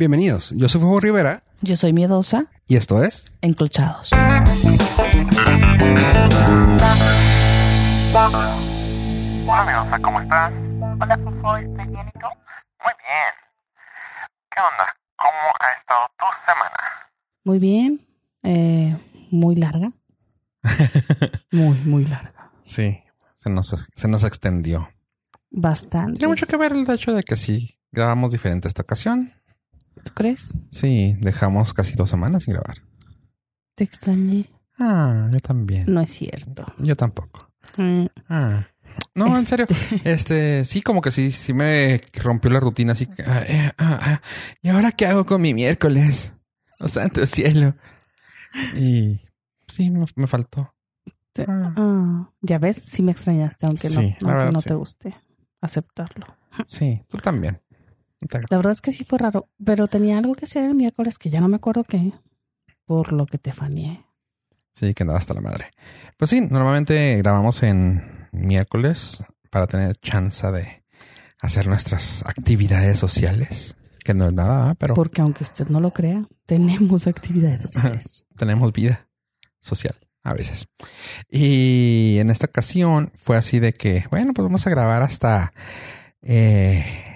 Bienvenidos, yo soy Fuego Rivera Yo soy miedosa, y esto es enclochados. Hola, Medosa, ¿cómo estás? Hola, Fufo, ¿estoy bien y tú? Muy bien. ¿Qué onda? ¿Cómo ha estado tu semana? Muy bien, eh, muy larga. Muy, muy larga. Sí, se nos, se nos extendió. Bastante. Tiene mucho que ver el hecho de que sí, grabamos diferente esta ocasión. ¿Tú crees? Sí, dejamos casi dos semanas sin grabar. Te extrañé. Ah, yo también. No es cierto. Yo tampoco. Mm, Ah. No, en serio. Este, sí, como que sí, sí me rompió la rutina así. que, ah, eh, ah, ah. ¿Y ahora qué hago con mi miércoles? Oh, santo cielo. Y sí, me, me faltó. te- Ah. ah, ya ves, sí me extrañaste, aunque Sí, no, la aunque verdad, no sí. te guste aceptarlo. Sí, tú también. La verdad es que sí fue raro, pero tenía algo que hacer el miércoles que ya no me acuerdo qué, por lo que te faneé. Sí, que andaba hasta la madre. Pues sí, normalmente grabamos en miércoles para tener chance de hacer nuestras actividades sociales. Que no es nada, pero Porque aunque usted no lo crea, tenemos actividades sociales. tenemos vida social a veces. Y en esta ocasión fue así de que, bueno, pues vamos a grabar hasta eh,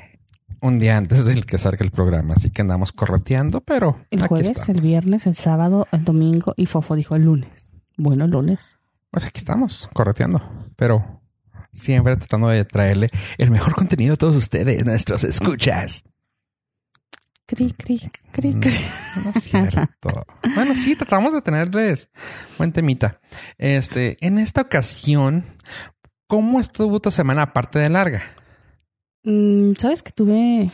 un día antes del que salga el programa. Así que andamos correteando, pero El aquí jueves, estamos. el viernes, el sábado, el domingo y Fofo dijo el lunes. Bueno, lunes. Pues aquí estamos, correteando, pero siempre tratando de traerle el mejor contenido a todos ustedes, nuestros escuchas. Cri, cri, cri, Mm, cri. No es cierto. bueno, sí, tratamos de tenerles buen temita. Este, en esta ocasión, ¿cómo estuvo tu semana aparte de larga? Mm, Sabes que tuve.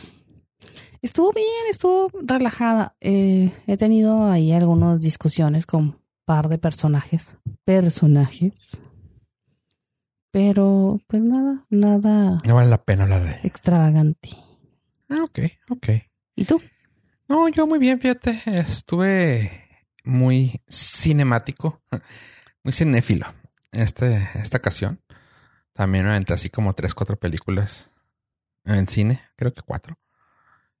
Estuvo bien, estuvo relajada. Eh, he tenido ahí algunas discusiones con un par de personajes. Personajes. Pero, pues nada, nada No vale la pena hablar de. extravagante. Ah, ok, ok. ¿Y tú? No, yo muy bien, fíjate. Estuve muy cinemático, muy cinéfilo. Este, esta ocasión. También me aventé así como tres, cuatro películas en cine, creo que cuatro.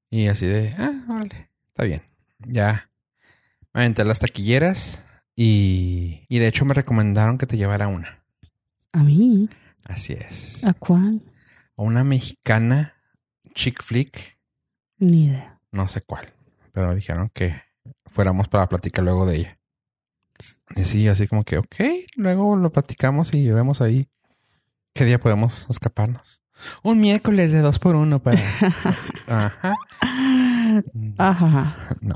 Y así de, ah, vale, está bien. Ya me aventé las taquilleras y, y de hecho me recomendaron que te llevara una. ¿A mí? Así es. ¿A cuál? Una mexicana chick flick Ni idea. no sé cuál, pero dijeron que fuéramos para platicar luego de ella. Y sí, así como que, ok, luego lo platicamos y vemos ahí qué día podemos escaparnos. Un miércoles de dos por uno para... Ajá. Ajá. No.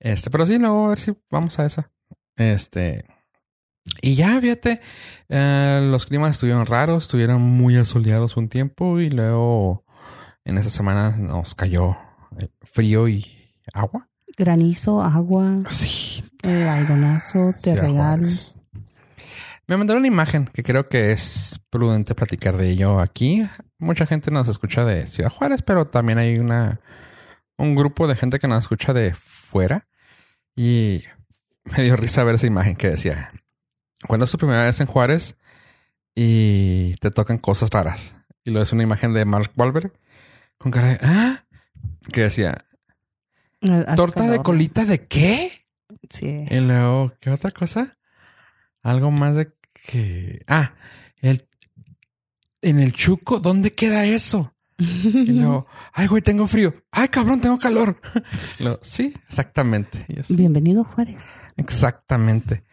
Este, pero sí, luego a ver si vamos a esa. Este. Y ya, fíjate, eh, los climas estuvieron raros, estuvieron muy asoleados un tiempo y luego en esa semana nos cayó eh, frío y agua. Granizo, agua, Sí, eh, algonazo, te. Juárez. Me mandaron una imagen que creo que es prudente platicar de ello aquí. Mucha gente nos escucha de Ciudad Juárez, pero también hay una un grupo de gente que nos escucha de fuera. Y me dio risa ver esa imagen que decía: Cuando es tu primera vez en Juárez y te tocan cosas raras. Y lo es una imagen de Mark Wahlberg con cara de ah, que decía: Hace ¿Torta de colita de qué? Sí. Y luego, ¿qué otra cosa? Algo más de que. Ah, el. En el chuco, ¿dónde queda eso? Y luego, ay, güey, tengo frío. Ay, cabrón, tengo calor. Luego, sí, exactamente. Y yo, sí, Bienvenido, Juárez. exactamente.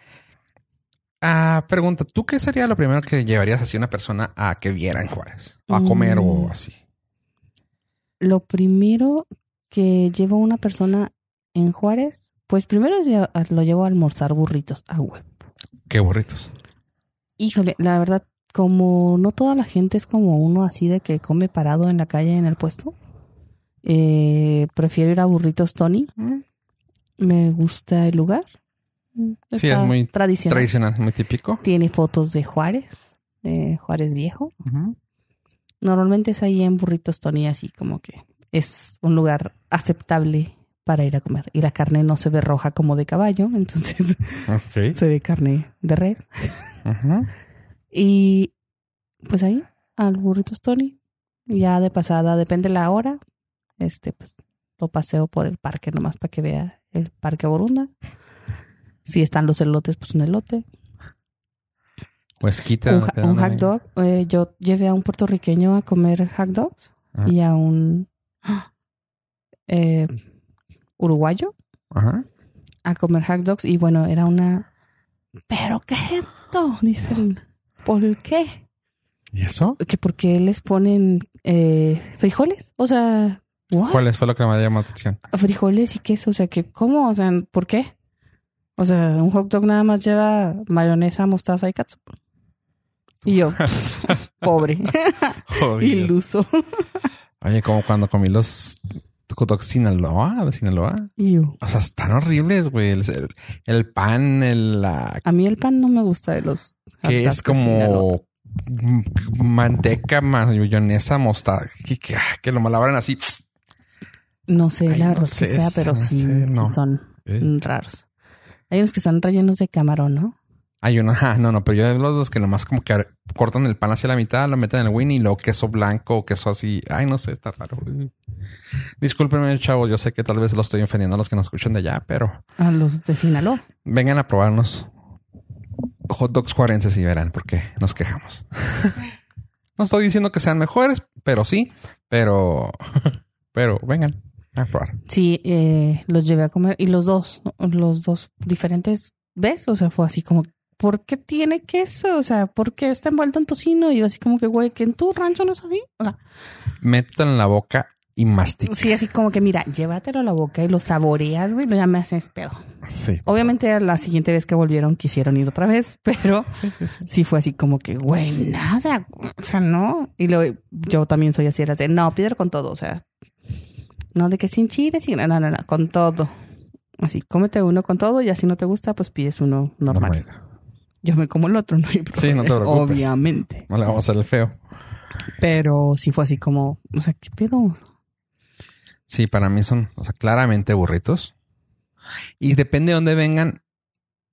Ah, pregunta, ¿tú qué sería lo primero que llevarías así a una persona a que viera en Juárez? O a comer o Mm. así. Lo primero que lleva una persona en Juárez, pues primero lo llevo a almorzar burritos a huevo. Qué burritos. Híjole, la verdad, como no toda la gente es como uno así de que come parado en la calle en el puesto, eh, prefiero ir a burritos Tony. Mm, Me gusta el lugar. Sí, Está es muy tradicional. Tradicional, muy típico. Tiene fotos de Juárez, de Juárez Viejo. Normalmente es ahí en Burritos Tony, así como que es un lugar aceptable para ir a comer. Y la carne no se ve roja como de caballo, entonces se ve carne de res. Y pues ahí, al Burritos Tony, ya de pasada, depende la hora, este, pues lo paseo por el parque nomás para que vea el parque Borunda. Si están los elotes, pues un elote. Pues quita. un, ha- un hot dog. Eh, yo llevé a un puertorriqueño a comer hot dogs y a un eh, uruguayo Ajá. a comer hot dogs y bueno, era una... ¿Pero qué es esto? Dicen. ¿Por qué? ¿Y eso? Que porque les ponen eh, frijoles. O sea, ¿what? ¿Cuál fue lo que me llamó la atención? frijoles y queso. O sea, que ¿cómo? O sea, ¿por qué? O sea, un hot dog nada más lleva mayonesa, mostaza y catsup. Y yo, pobre, Oh, iluso. Oye, como cuando comí los dogs Sinaloa, de Sinaloa. O sea, están horribles, güey. El, el pan, el, la, a mí el pan no me gusta de los que es como manteca, mayonesa, mostaza, que, que, ah, que lo malabran así. No sé, Ay, la no verdad sé, que sea, se pero sí, son Eh. raros. Hay unos que están rellenos de camarón, ¿no? Hay uno, ah, no, no, pero yo los, los que nomás como que cortan el pan hacia la mitad, lo meten en el Winnie y luego queso blanco, queso así. Ay, no sé, está raro. Discúlpenme, chavos, yo sé que tal vez los estoy ofendiendo a los que nos escuchan de allá, pero A los de Sinaloa. vengan a probarnos hot dogs juarenses y verán por qué nos quejamos. no estoy diciendo que sean mejores, pero sí, pero, pero vengan a probar. Sí, eh, los llevé a comer y los dos, los dos diferentes, ¿ves? O sea, fue así como, ¿por qué tiene queso? O sea, ¿por qué está envuelto en tocino? Y yo así como que, güey, que en tu rancho no es así. O sea, Mételo en la boca y mastica. sí, así como que, mira, llévatelo a la boca y lo saboreas, güey, lo ya me haces pedo. Sí. Obviamente la siguiente vez que volvieron quisieron ir otra vez, pero Sí, sí, sí. sí fue así como que, güey, nada, o sea, no. Y luego yo también soy así, era de, no, pídelo con todo, o sea, no de que sin chile, sin, no, no, no, con todo. Así, cómete uno con todo y así no te gusta, pues pides uno normal. Normal. Yo me como el otro, no hay Sí, problema. no te preocupes. Obviamente. No le vamos a hacer el feo. Pero sí fue así como, o sea, ¿qué pedo? Sí, para mí son, o sea, claramente burritos. Y depende de dónde vengan,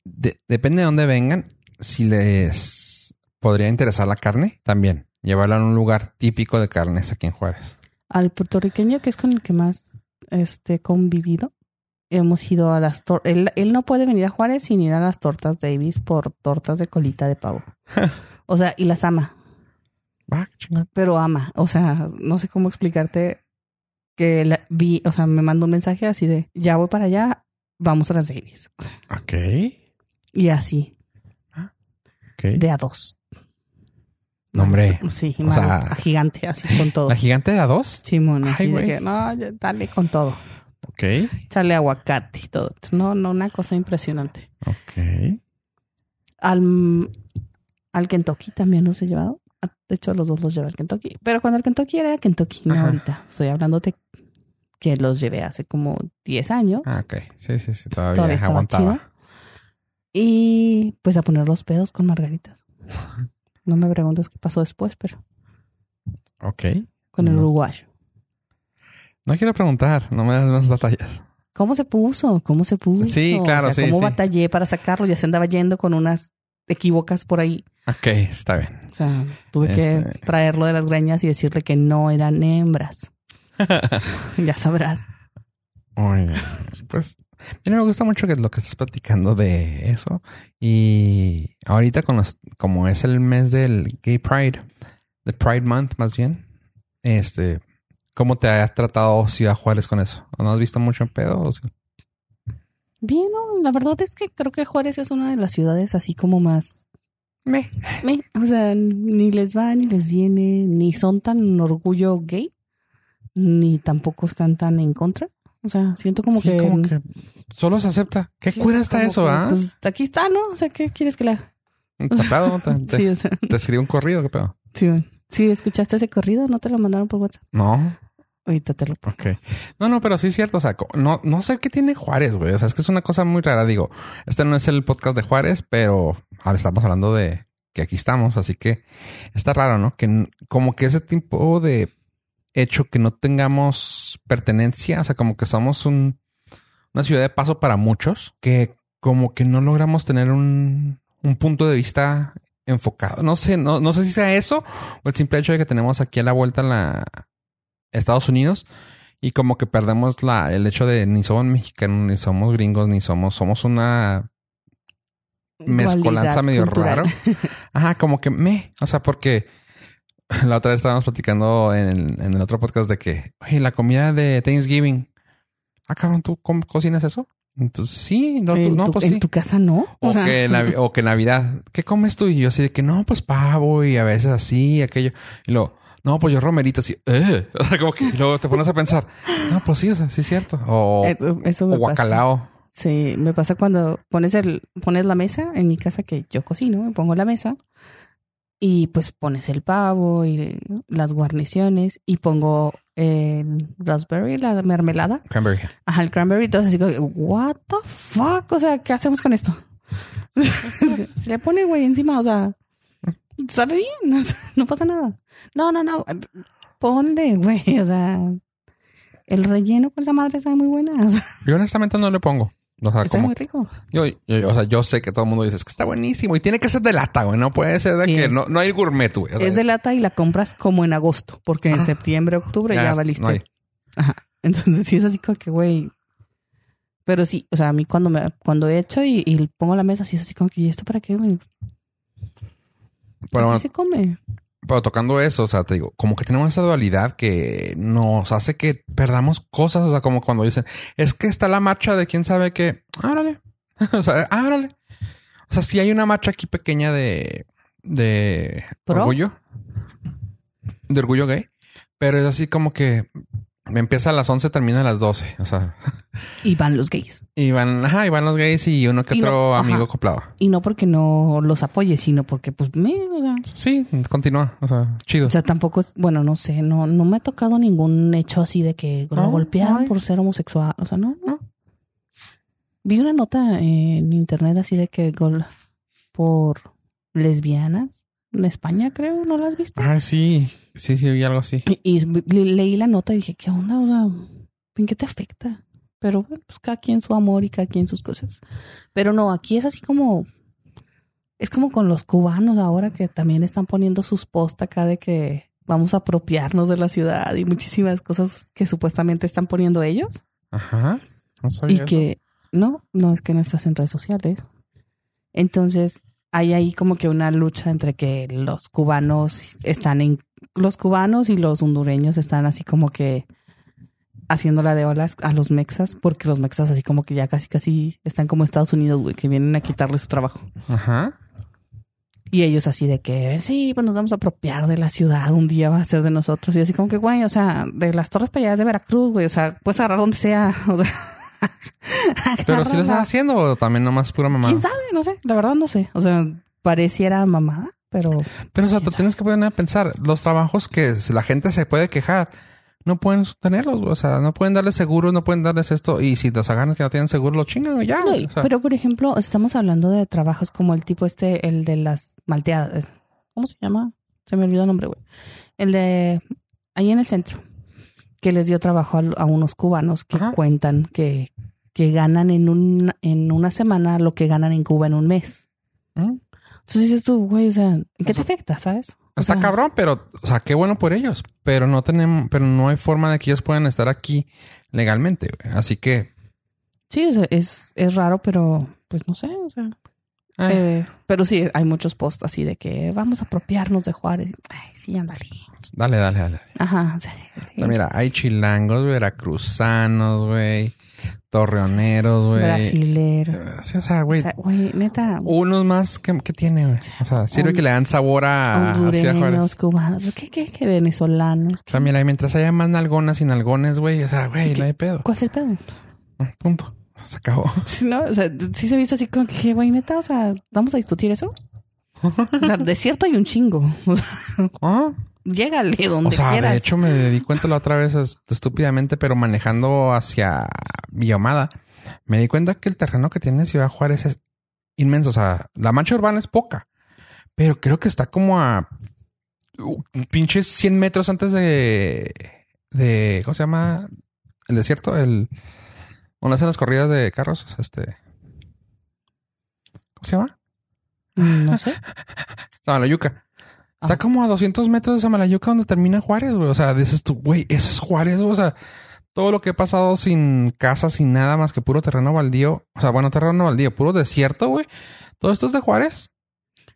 de- depende de dónde vengan, si les podría interesar la carne, también. Llevarla a un lugar típico de carnes aquí en Juárez. Al puertorriqueño, que es con el que más este convivido, hemos ido a las tortas. Él, él no puede venir a Juárez sin ir a las tortas Davis por tortas de colita de pavo. o sea, y las ama, Va, qué chingón. pero ama. O sea, no sé cómo explicarte que la- vi, o sea, me mandó un mensaje así de, ya voy para allá, vamos a las Davis. O sea, Ok. y así, Ok. de a dos. No, hombre. Sí, O sea, a gigante, así con todo. ¿La gigante de a dos? Simón, así Ay, de que, no, dale con todo. Ok. Echarle aguacate y todo. No, no, una cosa impresionante. Ok. Al, al Kentucky también los he llevado. Ah, De hecho, los dos los llevé al Kentucky. Pero cuando el Kentucky era Kentucky, no Ajá. ahorita. Estoy hablando de que los llevé hace como 10 años. Ah, ok. Sí, sí, sí. Todavía, Todavía estaba aguantaba. chido. Y pues a poner los pedos con margaritas. No me preguntes qué pasó después, pero Ok. con el No. uruguayo. No quiero preguntar. No me das más detalles. ¿Cómo se puso? ¿Cómo se puso? Sí, claro, O sea, sí, ¿Cómo sí. batallé para sacarlo? Ya se andaba yendo con unas equívocas por ahí. Ok, está bien. O sea, tuve Este- que traerlo de las greñas y decirle que no eran hembras. ya sabrás. Oye, pues mira, me gusta mucho que lo que estás platicando de eso. Y ahorita con los, como es el mes del Gay Pride, de Pride Month más bien, este, ¿cómo te ha tratado Ciudad Juárez con eso? ¿No has visto mucho en pedo? o sí? Bien, no, la verdad es que creo que Juárez es una de las ciudades así como más... Me. meh. O sea, ni les va ni les viene, ni son tan orgullo gay, ni tampoco están tan en contra. O sea, siento como Sí, que... como que solo se acepta. ¿Qué sí, o cura sea, está eso, ah? Pues aquí está, ¿no? O sea, ¿qué quieres que le haga? ¿Tapado? ¿Te, te, Sí, o sea, te escribí un corrido? ¿Qué pedo? sí. Sí, ¿escuchaste ese corrido? ¿No te lo mandaron por WhatsApp? No. Ahorita te lo pongo. No, no, pero sí es cierto. O sea, no, no sé qué tiene Juárez, güey. O sea, es que es una cosa muy rara. Digo, este no es el podcast de Juárez, pero ahora estamos hablando de que aquí estamos. Así que está raro, ¿no? Que como que ese tipo de hecho que no tengamos pertenencia, o sea, como que somos un, una ciudad de paso para muchos, que como que no logramos tener un, un punto de vista enfocado. No sé, no, no sé si sea eso o el simple hecho de que tenemos aquí a la vuelta la Estados Unidos Y como que perdemos la, el hecho de ni somos mexicanos, ni somos gringos, ni somos, somos una mezcolanza medio cultural. raro. Ajá, como que me, o sea, porque la otra vez estábamos platicando en el, en el otro podcast de que, oye, la comida de Thanksgiving. Ah, cabrón, ¿tú cocinas eso? Entonces, sí, no, tú- no, tu, pues en sí. tu casa no. O, sea, que o que Navidad, ¿qué comes tú? Y yo así de que no, pues pavo y a veces así, aquello. Y luego, no, pues yo romerito así, "Eh". Como que y luego te pones a pensar, no, pues sí, o sea, sí es cierto. O, eso, eso me o pasa. guacalao. Sí, me pasa cuando pones el pones la mesa en mi casa que yo cocino, me pongo la mesa y pues pones el pavo y las guarniciones y pongo el raspberry, la mermelada, Cranberry. ajá, el cranberry, todo así como, what the fuck, o sea, ¿qué hacemos con esto? Se le pone güey encima, o sea, sabe bien, o sea, no pasa nada. No, no, no, ponle güey, o sea, el relleno con esa madre sabe muy buena, o sea, Yo honestamente no le pongo. O sea, está como, muy rico. yo, yo- o sea, yo sé que todo el mundo dice "Es que está buenísimo y tiene que ser de lata, güey. No puede ser de Sí, que es- no, no hay gourmet, güey. O sea, es de lata y la compras como en agosto, porque en Ajá. septiembre, octubre ya, ya, valiste. no hay. Ajá. Entonces sí es así como que, güey. Pero sí, o sea, a mí cuando me cuando he hecho y, y pongo la mesa, sí es así como que, ¿y esto para qué, güey? Pero, Así se come. pero tocando eso, o sea, te digo, como que tenemos esa dualidad que nos hace que perdamos cosas. O sea, como cuando dicen, es que está la marcha de quién sabe qué. Árale. o sea, árale. O sea, sí hay una marcha aquí pequeña de, de ¿Pro? orgullo. De orgullo gay. Pero es así como que empieza a las 11, termina a las 12. O sea, Y van los gays. y van, ajá, y van los gays y uno que Y otro amigo acoplado. Y no porque no los apoye, sino porque, pues, me, o sea, Sí, continúa. O sea, chido. o sea, tampoco, es- bueno, no sé, no, no me ha tocado ningún hecho así de que lo No, golpearon no. por ser homosexual. O sea, no, no. Vi una nota en internet así de que gol por lesbianas en España, creo, ¿no la has visto? Ah, sí. Sí, sí, vi algo así. Y, y le- leí la nota y dije, ¿qué onda? O sea, ¿en qué te afecta? Pero bueno, pues cada quien su amor y cada quien sus cosas. Pero no, aquí es así como... Es como con los cubanos ahora que también están poniendo sus posts acá de que vamos a apropiarnos de la ciudad y muchísimas cosas que supuestamente están poniendo ellos. Ajá. No sabía Y eso. que no, no es que no estás en redes sociales. Entonces hay ahí como que una lucha entre que los cubanos están en los cubanos y los hondureños están así como que haciéndola de olas a los mexas porque los mexas así como que ya casi casi están como Estados Unidos, güey, que vienen a quitarle su trabajo. Ajá. Y ellos así de que, sí, pues nos vamos a apropiar de la ciudad, un día va a ser de nosotros. Y así como que, güey, o sea, de las torres allá de Veracruz, güey, o sea, puedes agarrar donde sea, o sea. Pero si lo están agárrala. haciendo o también nomás pura mamá. ¿Quién sabe? No sé, la verdad no sé. O sea, pareciera mamada, pero Pero o sea, te ¿Quién tienes que poner a pensar, los trabajos que la gente se puede quejar, no pueden sostenerlos, o sea, no pueden darles seguros, no pueden darles esto, y si los agarran que no tienen seguro, lo chingan ya. No. O sea, pero por ejemplo, estamos hablando de trabajos como el tipo este, el de las malteadas. ¿Cómo se llama? Se me olvidó el nombre, güey. El de ahí en el centro, que les dio trabajo a, a unos cubanos que Ajá. cuentan que, que ganan en, un, en una semana lo que ganan en Cuba en un mes. ¿Mm? Entonces dices tú, güey, o sea, ¿en qué te afecta, sabes? O Está sea, cabrón, pero, o sea, qué bueno por ellos, pero no tenemos, pero no hay forma de que ellos puedan estar aquí legalmente, güey. Así que, Sí, o sea, es, es raro, pero pues no sé, o sea. eh, Eh, pero sí, hay muchos posts así de que vamos a apropiarnos de Juárez. Ay, sí, ándale. dale, dale, dale. Ajá, o sea, sí, sí, O sea, mira, hay chilangos, veracruzanos, güey, torreoneros, güey. Brasilero. Sí, o sea, güey, O sea, güey, neta. unos más que, que tiene, güey. O sea, sirve Un- que le dan sabor a hondureños, cubanos, ¿qué, qué, qué venezolanos? O sea, mira, mientras haya más nalgonas y nalgones, güey, o sea, güey, no hay pedo. ¿Cuál es el pedo? Punto. Se acabó. ¿No? O sea, sí se hizo así como que, güey, neta, o sea, ¿vamos a discutir eso? O sea, de cierto hay un chingo. Ah, llégale donde O sea, quieras. de hecho me di cuenta la otra vez es- estúpidamente, pero manejando hacia Villahumada, me di cuenta que el terreno que tiene Ciudad Juárez es inmenso. O sea, la mancha urbana es poca, pero creo que está como a uh, pinches 100 metros antes de, de, ¿cómo se llama? El desierto, el, donde hacen las corridas de carros, este, ¿cómo se llama? Mm, No sé. Samalayuca. Está Ah. como a 200 metros de Samalayuca donde termina Juárez, güey. O sea, dices tú, güey, eso es Juárez, güey. O sea, todo lo que he pasado sin casa, sin nada más que puro terreno baldío. O sea, bueno, terreno baldío, puro desierto, güey. Todo esto es de Juárez.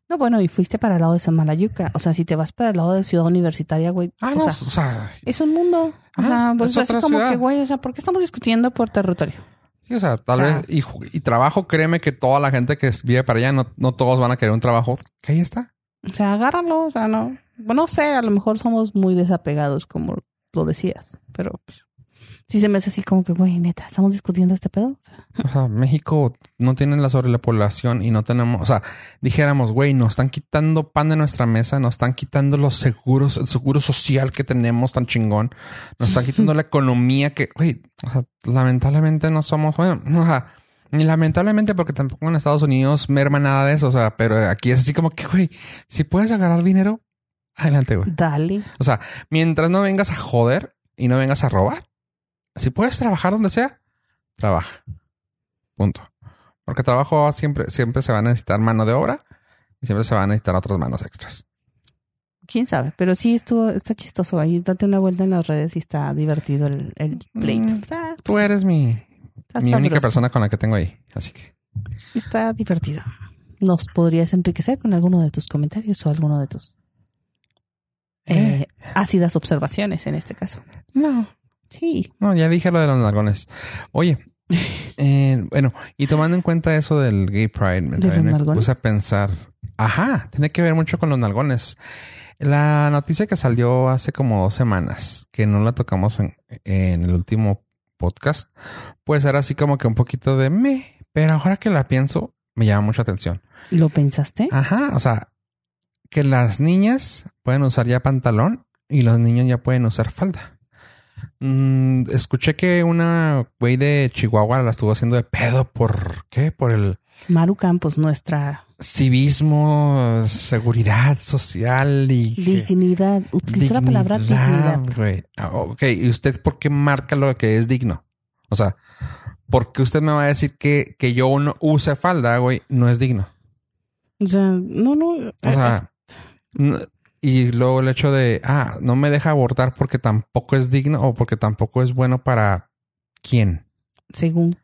No, bueno, y fuiste para el lado de Samalayuca. O sea, si te vas para el lado de Ciudad Universitaria, güey. Ah, o no, sea, o sea, es un mundo. Ajá, Ajá, pues es otra como ciudad. que, güey, o sea, ¿por qué estamos discutiendo por territorio? sí, o sea, tal O sea- vez. Y, y trabajo, créeme que toda la gente que vive para allá, no, no todos van a querer un trabajo que ahí está. O sea, agárralo, o sea, no. Bueno, no sé, a lo mejor somos muy desapegados, como lo decías, pero pues. Sí se me hace así como que, güey, neta, ¿estamos discutiendo este pedo? O sea, O sea, México no tiene la sobrepoblación y no tenemos, o sea, dijéramos, güey, nos están quitando pan de nuestra mesa, nos están quitando los seguros, el seguro social que tenemos tan chingón, nos están quitando la economía que, güey, o sea, lamentablemente no somos, bueno, o sea, lamentablemente porque tampoco en Estados Unidos merma nada de eso, o sea, pero aquí es así como que, güey, si puedes agarrar dinero, adelante, güey. dale. O sea, mientras no vengas a joder y no vengas a robar, si puedes trabajar donde sea, trabaja. Punto. Porque trabajo siempre, siempre se va a necesitar mano de obra y siempre se van a necesitar otras manos extras. Quién sabe, pero sí estuvo, está chistoso ahí. Date una vuelta en las redes y está divertido el, el pleito. Mm. Tú eres mi, está mi única persona con la que tengo ahí. Así que Está divertido. Nos podrías enriquecer con alguno de tus comentarios o alguno de tus eh, ácidas observaciones en este caso. no, Sí. no, ya dije lo de los nalgones. Oye, eh, bueno, y tomando en cuenta eso del Gay Pride, me, ¿De me puse a pensar, ajá, tiene que ver mucho con los nalgones. La noticia que salió hace como dos semanas, que no la tocamos en, en el último podcast, puede ser así como que un poquito de me, pero ahora que la pienso, me llama mucha atención. ¿Lo pensaste? Ajá, o sea, que las niñas pueden usar ya pantalón y los niños ya pueden usar falda. Mm, escuché que una güey de Chihuahua la estuvo haciendo de pedo por qué? Por el Maru Campos, nuestra civismo, seguridad social y dignidad. Utilizó la palabra dignidad. güey. Ah, Ok, ¿y usted por qué marca lo que es digno? O sea, porque usted me va a decir que, que yo no use falda, güey, no es digno. O sea, no, no. O sea, no- y luego el hecho de, ah, no me deja abortar porque tampoco es digno o porque tampoco es bueno para quién. según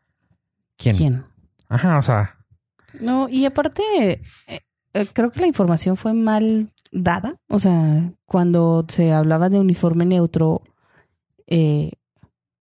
¿Quién? quién. Ajá, o sea, No, y aparte, eh, eh, creo que la información fue mal dada. O sea, cuando se hablaba de uniforme neutro, eh,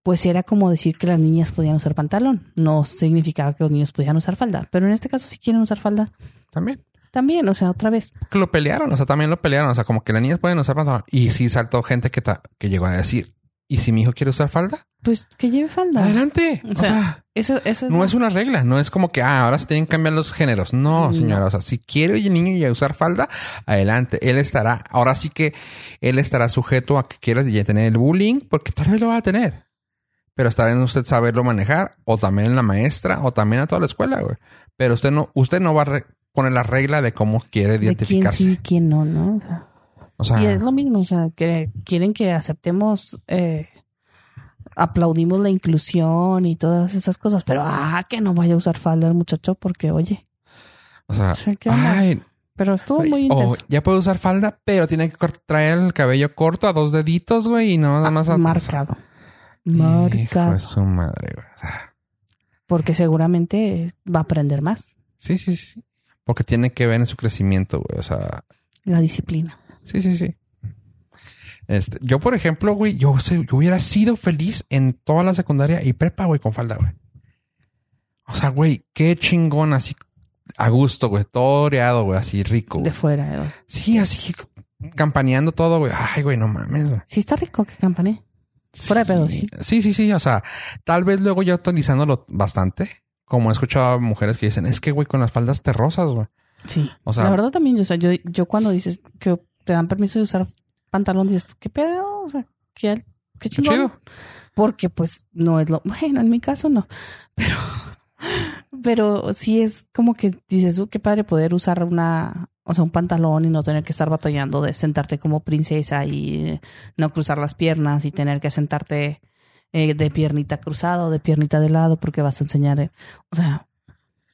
pues era como decir que las niñas podían usar pantalón. No significaba que los niños podían usar falda. Pero en este caso, si quieren usar falda, también. también, o sea, otra vez. Que lo pelearon, o sea, también lo pelearon. O sea, como que las niñas pueden usar pantalón. Y sí saltó gente que, que llegó a decir, ¿y si mi hijo quiere usar falda? Pues que lleve falda. Adelante. O O sea, sea, Eso, eso no es una regla. No es como que, ah, ahora se tienen que cambiar los géneros. No, No. señora. O sea, si quiere el niño ya usar falda, adelante. Él estará, ahora sí que él estará sujeto a que quiera ya tener el bullying, porque tal vez lo va a tener. Pero estará en usted saberlo manejar, o también en la maestra, o también a toda la escuela, güey. Pero usted no, usted no va a poner la regla de cómo quiere de quién identificarse. sí, quién no, ¿no? O sea, O sea, y es lo mismo, o sea, que quieren que aceptemos, eh, aplaudimos la inclusión y todas esas cosas, pero ah, que no vaya a usar falda el muchacho porque, oye, o sea, o sea, ay, pero estuvo muy o intenso. ya puede usar falda, pero tiene que traer el cabello corto a dos deditos, güey, y nada Ah, más a- marcado. Hijo Marcado. de su madre, güey. O sea, Porque seguramente va a aprender más sí, sí, sí. Porque tiene que ver en su crecimiento, güey. O sea, la disciplina. Sí, sí, sí. Este, yo, por ejemplo, güey, yo, sé- yo hubiera sido feliz en toda la secundaria y prepa, güey, con falda, güey. O sea, güey, qué chingón, así a gusto, güey, todo oreado, güey, así rico. De fuera. los- Sí, así campaneando todo, güey. Ay, güey, no mames, güey. Sí está rico que campané. Fuera de pedo, sí. Sí, sí, sí. O sea, tal vez luego ya utilizándolo bastante. Como he escuchado a mujeres que dicen, es que, güey, con las faldas te rozas, güey. Sí. O sea- la verdad también, o sea, yo, yo cuando dices que te dan permiso de usar pantalón, dices, ¿qué pedo? O sea, qué, qué Qué chingón. chido. Porque pues no es lo, bueno, en mi caso no, pero, pero sí es como que dices, "Uh, qué padre poder usar una, o sea, un pantalón y no tener que estar batallando de sentarte como princesa y no cruzar las piernas y tener que sentarte eh, de piernita cruzada o de piernita de lado porque vas a enseñar, eh, o sea,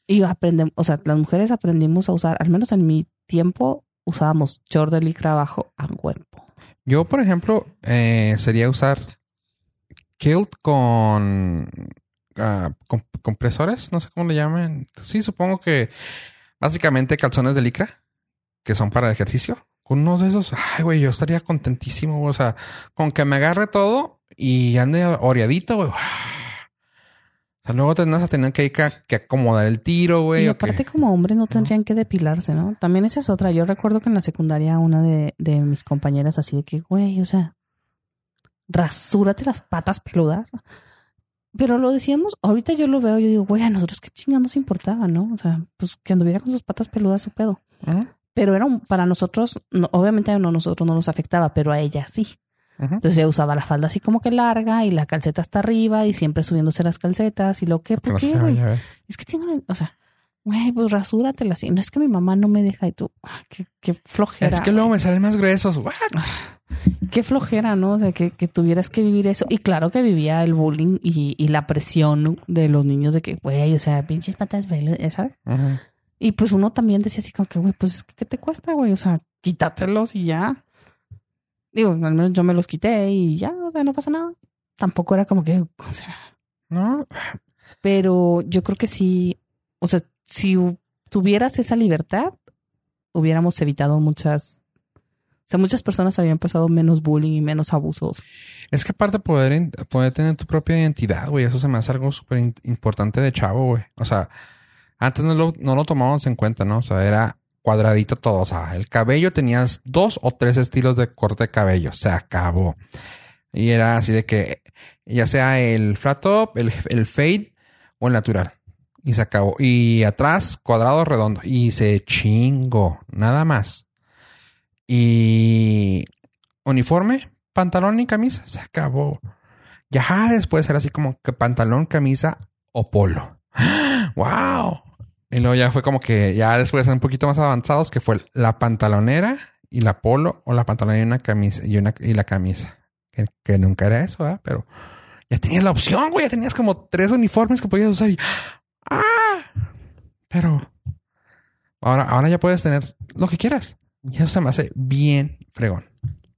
y aprendemos, o sea, las mujeres aprendimos a usar, al menos en mi tiempo, usábamos short de licra abajo a cuerpo. Yo, por ejemplo, eh, sería usar kilt con, com- compresores, no sé cómo le llaman. Sí, supongo que básicamente calzones de licra, que son para ejercicio. Con unos de esos, ay, güey, yo estaría contentísimo. O sea, con que me agarre todo y ande oreadito, güey. O sea, luego tendrás a tener que, que acomodar el tiro, güey. Y aparte como hombres no tendrían que depilarse, ¿no? También esa es otra. Yo recuerdo que en la secundaria una de, de mis compañeras así de que, güey, o sea, rasúrate las patas peludas. Pero lo decíamos, ahorita yo lo veo, yo digo, güey, a nosotros qué chingados nos importaba, ¿no? O sea, pues que anduviera con sus patas peludas su pedo. Pero era un- para nosotros, no- obviamente a nosotros no nos afectaba, pero a ella sí. Entonces ella usaba la falda así como que larga y la calceta hasta arriba y siempre subiéndose las calcetas y lo que, ¿por no qué, güey? Es que tengo, o sea, güey, pues rasúratela así. No es que mi mamá no me deja y tú, ah, qué, qué flojera. Es que luego me salen más gruesos. What? Qué flojera, ¿no? O sea, que, que tuvieras que vivir eso. Y claro que vivía el bullying y, y la presión de los niños de que, güey, o sea, pinches patas, ¿sabes? Ujú. Y pues uno también decía así como que, güey, pues, ¿qué te cuesta, güey? O sea, quítatelos y ya. Digo, al menos yo me los quité y ya, o sea, no pasa nada. Tampoco era como que, o sea, No, pero yo creo que sí, o sea, si tuvieras esa libertad, hubiéramos evitado muchas, o sea, muchas personas habían pasado menos bullying y menos abusos. Es que aparte poder, poder tener tu propia identidad, güey, eso se me hace algo súper importante de chavo, güey. O sea, antes no lo, no lo tomábamos en cuenta, ¿no? O sea, era cuadradito todo. O sea, el cabello tenías dos o tres estilos de corte de cabello. Se acabó. Y era así de que, ya sea el flat top, el, fade o el natural. Y se acabó. Y atrás, cuadrado, redondo. Y se chingó. Nada más. Y uniforme, pantalón y camisa. Se acabó. Ya después era así como que pantalón, camisa o polo. ¡Wow! Y luego ya fue como que ya después un poquito más avanzados que fue la pantalonera y la polo o la pantalonera y una camisa y una y la camisa. Que, nunca era eso, ¿verdad? Pero ya tenías la opción, güey. Ya tenías como tres uniformes que podías usar y ¡ah! Pero ahora, ahora ya puedes tener lo que quieras. Y eso se me hace bien fregón.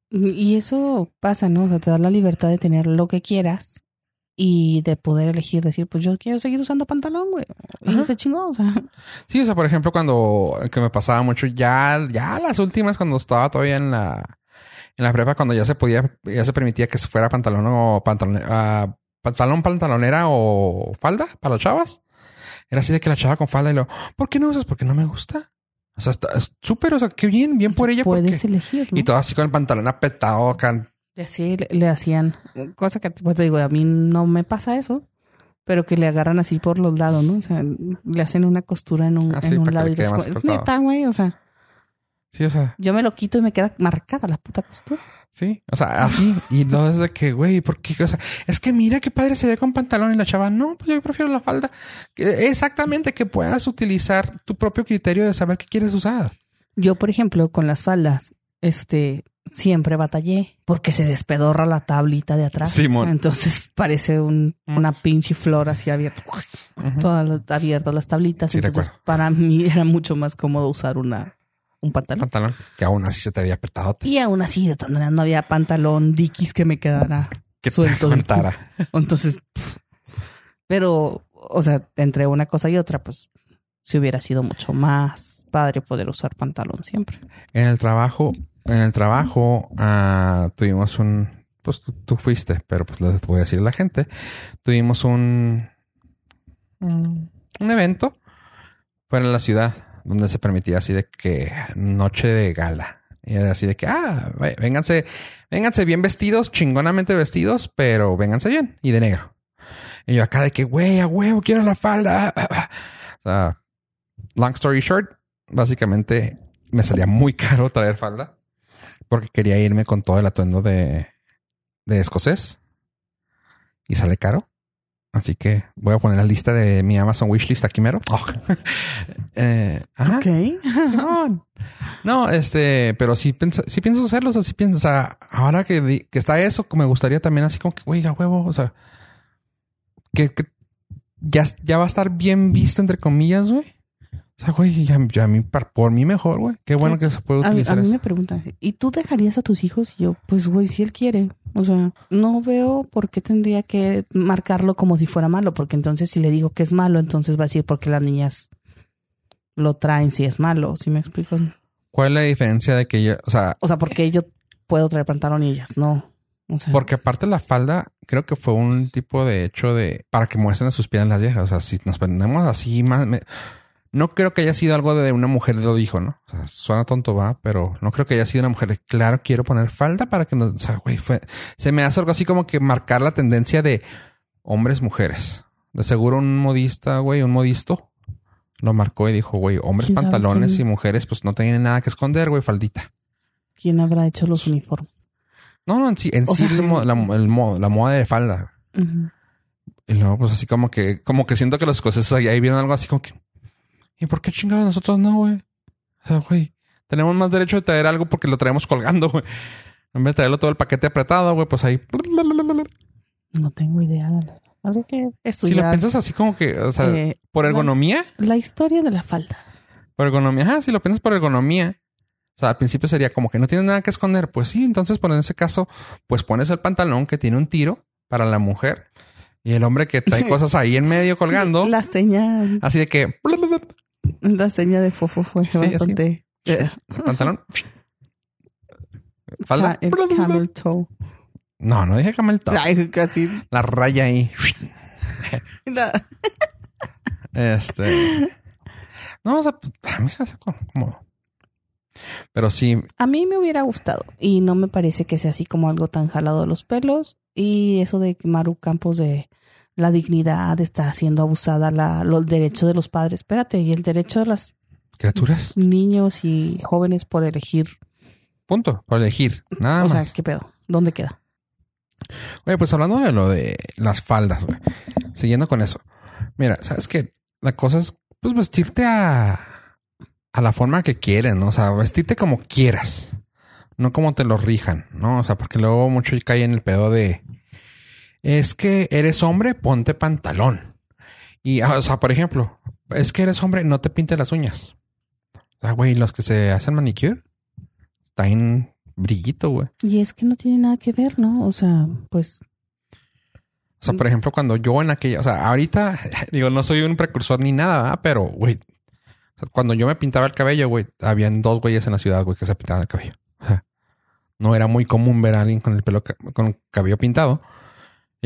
Y eso pasa, ¿no? O sea, te da la libertad de tener lo que quieras y de poder elegir, decir, pues yo quiero seguir usando pantalón, güey. Y se chingó, o sea. Sí, o sea, por ejemplo, cuando que me pasaba mucho, ya, ya las últimas, cuando estaba todavía en la, en la prepa, cuando ya se podía, ya se permitía que se fuera pantalón o pantalón, ah, pantalón, pantalonera o falda para las chavas. Era así de que la chava con falda y lo, ¿por qué no usas? Porque no me gusta. O sea, está es súper, o sea, qué bien, bien por ella. Puedes porque- elegir, ¿no? Y todo así con el pantalón apretado acá. Y así le, le hacían, cosa que pues te digo, a mí no me pasa eso, pero que le agarran así por los lados, ¿no? O sea, le hacen una costura en un, Ah, sí, en un que lado y más es neta, güey, o sea, Sí, o sea, yo me lo quito y me queda marcada la puta costura. sí, o sea, así. Y no es de que, güey, ¿por qué? O sea, es que mira qué padre se ve con pantalón y la chava, no, pues yo prefiero la falda. Exactamente, que puedas utilizar tu propio criterio de saber qué quieres usar. Yo, por ejemplo, con las faldas, este, siempre batallé porque se despedorra la tablita de atrás. Simón. Entonces parece un, una pinche flor así abierta, Ujú. todas las- abiertas las tablitas. Sí, Entonces, recuerdo. para mí era mucho más cómodo usar una, un pantalón. Pantalón, que aún así se te había apretado. Y aún así, de todas maneras, no había pantalón Dickies que me quedara Que suelto. Entonces, pff, pero, o sea, entre una cosa y otra, pues, si hubiera sido mucho más padre poder usar pantalón siempre. En el trabajo, en el trabajo, ah, tuvimos un, pues tú, fuiste, pero pues les voy a decir a la gente, tuvimos un, un evento fuera de la ciudad donde se permitía así de que noche de gala. Y era así de que, ah, vénganse, vénganse bien vestidos, chingonamente vestidos, pero vénganse bien y de negro. Y yo acá de que, güey, a huevo, quiero la falda. Long story short, básicamente me salía muy caro traer falda porque quería irme con todo el atuendo de, de escocés y sale caro. Así que voy a poner la lista de mi Amazon wishlist aquí mero. Eh, ajá. Simón. No, este, pero sí, pensa- sí pienso hacerlo. O sea, sí pienso, o sea, ahora que, que está eso, me gustaría también así como que, güey, a huevo, o sea, que, que ya, ya va a estar bien visto, entre comillas, güey. O sea, güey, ya, ya a mí, por mí mejor, güey. Qué bueno Sí. que se puede A, mí- a utilizar mí eso. me preguntan, ¿y tú dejarías a tus hijos? Y yo, pues, güey, si él quiere. O sea, no veo por qué tendría que marcarlo como si fuera malo, porque entonces si le digo que es malo, entonces va a decir por qué las niñas lo traen si es malo, ¿sí me explico? ¿Cuál es la diferencia de que yo, o sea, O sea, porque yo puedo traer pantalón y ellas no. O sea, porque aparte la falda, creo que fue un tipo de hecho de para que muestren sus piernas las viejas. O sea, si nos ponemos así más, me- no creo que haya sido algo de una mujer lo dijo, ¿no? O sea, suena tonto, va, pero no creo que haya sido una mujer. de, Claro, quiero poner falda para que nos, o sea, güey, fue, se me hace algo así como que marcar la tendencia de hombres, mujeres. De seguro un modista, güey, un modisto lo marcó y dijo, güey, hombres ¿Quién sabe pantalones quién? y mujeres, pues no tienen nada que esconder, güey, faldita. ¿quién habrá hecho los uniformes? No, no, en sí, en O sí sea, la, la, el la moda de falda. Y luego, pues así como que, como que siento que los escoceses ahí, ahí vieron algo así como que, ¿y por qué chingados nosotros no, güey? O sea, güey, tenemos más derecho de traer algo porque lo traemos colgando, güey. En vez de traerlo todo el paquete apretado, güey, pues ahí. No tengo idea. Habría que Si lo estudiar piensas así como que, o sea, eh, por ergonomía, la historia de la falda. por ergonomía, ajá, si lo piensas por ergonomía. O sea, al principio sería como que no tienes nada que esconder. Pues sí, entonces, pues en ese caso, pues pones el pantalón que tiene un tiro para la mujer y el hombre que trae cosas ahí en medio colgando. La señal, Así de que la señal de fofo fue Sí, bastante. eh, pantalón. Falda. ca- el camel toe. No, no dije camel toe. Ay, casi. La raya ahí. La- Este. No, o sea, a mí se hace có- cómodo. Pero sí, A mí me hubiera gustado y no me parece que sea así como algo tan jalado de los pelos y eso de Maru Campos de la dignidad está siendo abusada la, los derechos de los padres. Espérate, y el derecho de los criaturas. niños y jóvenes por elegir. Punto. Por elegir. Nada o sea, más. ¿qué pedo? ¿Dónde queda? Oye, pues hablando de lo de las faldas, güey. Siguiendo con eso. Mira, sabes que la cosa es pues vestirte a, a la forma que quieren, ¿no? O sea, vestirte como quieras. No como te lo rijan, ¿no? O sea, porque luego mucho cae en el pedo de es que eres hombre, ponte pantalón. Y, ah, o sea, por ejemplo, es que eres hombre, no te pintes las uñas. O sea, güey, los que se hacen manicure, está en brillito, güey. Y es que no tiene nada que ver, ¿no? O sea, pues O sea, por ejemplo, cuando yo en aquella, o sea, ahorita, digo, no soy un precursor ni nada, ¿verdad? pero, güey, cuando yo me pintaba el cabello, güey, habían dos güeyes en la ciudad, güey, que se pintaban el cabello. O sea, no era muy común ver a alguien con el pelo, con el cabello pintado.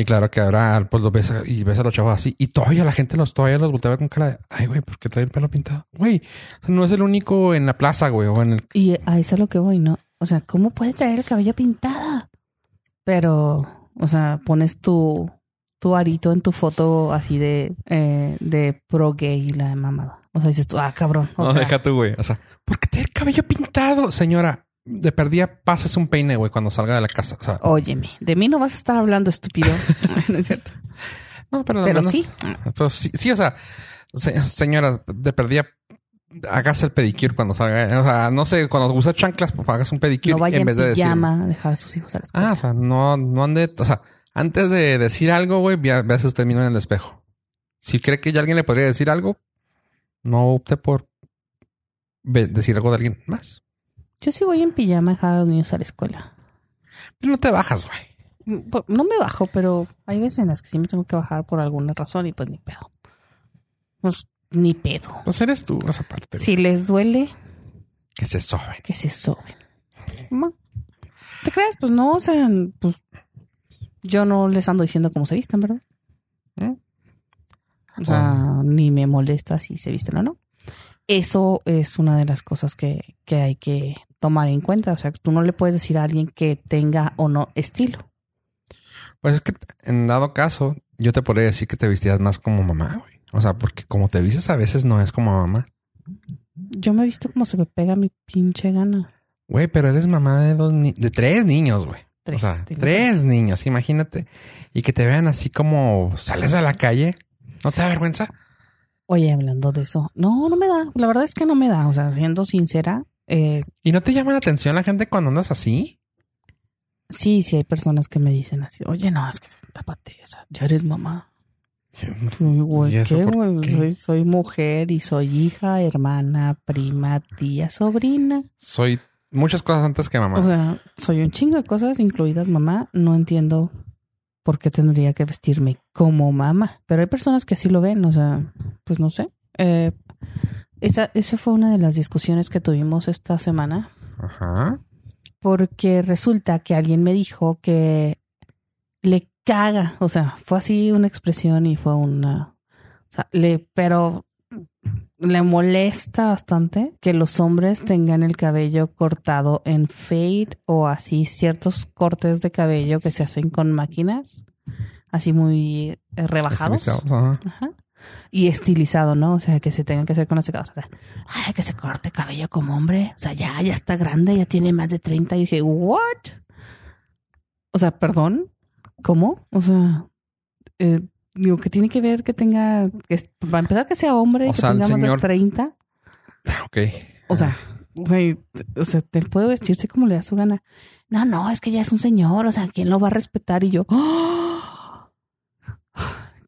Y claro que ahora, pues, lo ves a- y ves a los chavos así. Y todavía la gente los, todavía los voltea a ver con cara de, ay, güey, ¿por qué trae el pelo pintado? Güey, o sea, no es el único en la plaza, güey, o en el... Y a eso es lo que voy, ¿no? O sea, ¿cómo puedes traer el cabello pintada? Pero, o sea, pones tu, tu arito en tu foto así de, eh, de pro gay y la mamada. O sea, dices tú, ah, cabrón. O no, sea, deja tú, güey. O sea, ¿por qué tiene el cabello pintado? Señora, de perdida, pases un peine, güey, cuando salga de la casa. O sea, óyeme, de mí no vas a estar hablando, estúpido. no es cierto. no, pero, Pero no- sí. Pero sí, sí, o sea, se- señora, de perdida, hagas el pedicure cuando salga. O sea, no sé, cuando usa chanclas, pues hagas un pedicure No en vez de decir. pijama a dejar a sus hijos a la escuela. Ah, o sea, no, no ande, o sea, antes de decir algo, güey, vea, véase usted mismo en el espejo. Si cree que ya alguien le podría decir algo, no opte por decir algo de alguien más. Yo sí voy en pijama a dejar a los niños a la escuela. Pero no te bajas, güey. Mm, No me bajo, pero hay veces en las que sí me tengo que bajar por alguna razón y pues ni pedo. Pues ni pedo. Pues eres tú, esa parte. Si les duele, Que se sobe. que se soben. Ma, ¿Te crees? Pues no, o sea, pues yo no les ando diciendo cómo se vistan, ¿verdad? ¿Mm? O sea, ni me molesta si se visten o no. Eso es una de las cosas que, que hay que tomar en cuenta. O sea, tú no le puedes decir a alguien que tenga o no estilo. Pues es que en dado caso, yo te podría decir que te vestías más como mamá, güey. O sea, porque como te vistes a veces no es como mamá. Yo me he visto como se me pega mi pinche gana. Güey, pero eres mamá de dos ni- de tres niños, güey. Tres, o sea, tres. niños, imagínate. Y que te vean así como sales a la calle. ¿No te da vergüenza? Oye, hablando de eso, no, no me da. La verdad es que no me da. O sea, siendo sincera, eh, ¿Y no te llama la atención la gente cuando andas así? sí, sí hay personas que me dicen así, oye, no, es que tápate, o sea, ya eres mamá. Sí, güey, ¿Y eso ¿qué, güey? qué? Soy, soy mujer y soy hija, hermana, prima, tía, sobrina. Soy muchas cosas antes que mamá. O sea, soy un chingo de cosas, incluidas mamá. No entiendo por qué tendría que vestirme como mamá. Pero hay personas que así lo ven, o sea, pues no sé. Eh, esa, esa fue una de las discusiones que tuvimos esta semana. Ajá. Porque resulta que alguien me dijo que le caga. O sea, fue así una expresión y fue una. O sea, le, pero le molesta bastante que los hombres tengan el cabello cortado en fade o así ciertos cortes de cabello que se hacen con máquinas, así muy rebajados. Ajá. Y estilizado, ¿no? O sea, que se tengan que hacer con la secadora. O sea, ay, que se corte cabello como hombre. O sea, ya, ya está grande, ya tiene más de 30. Y dije, ¿what? O sea, perdón, ¿cómo? O sea, eh, digo, que tiene que ver que tenga, que, para empezar que sea hombre, O que sea, tenga más señor- de 30. Ok. O sea, güey, o sea, te puede vestirse como le da su gana. No, no, es que ya es un señor, o sea, ¿quién lo va a respetar? Y yo, ¡oh!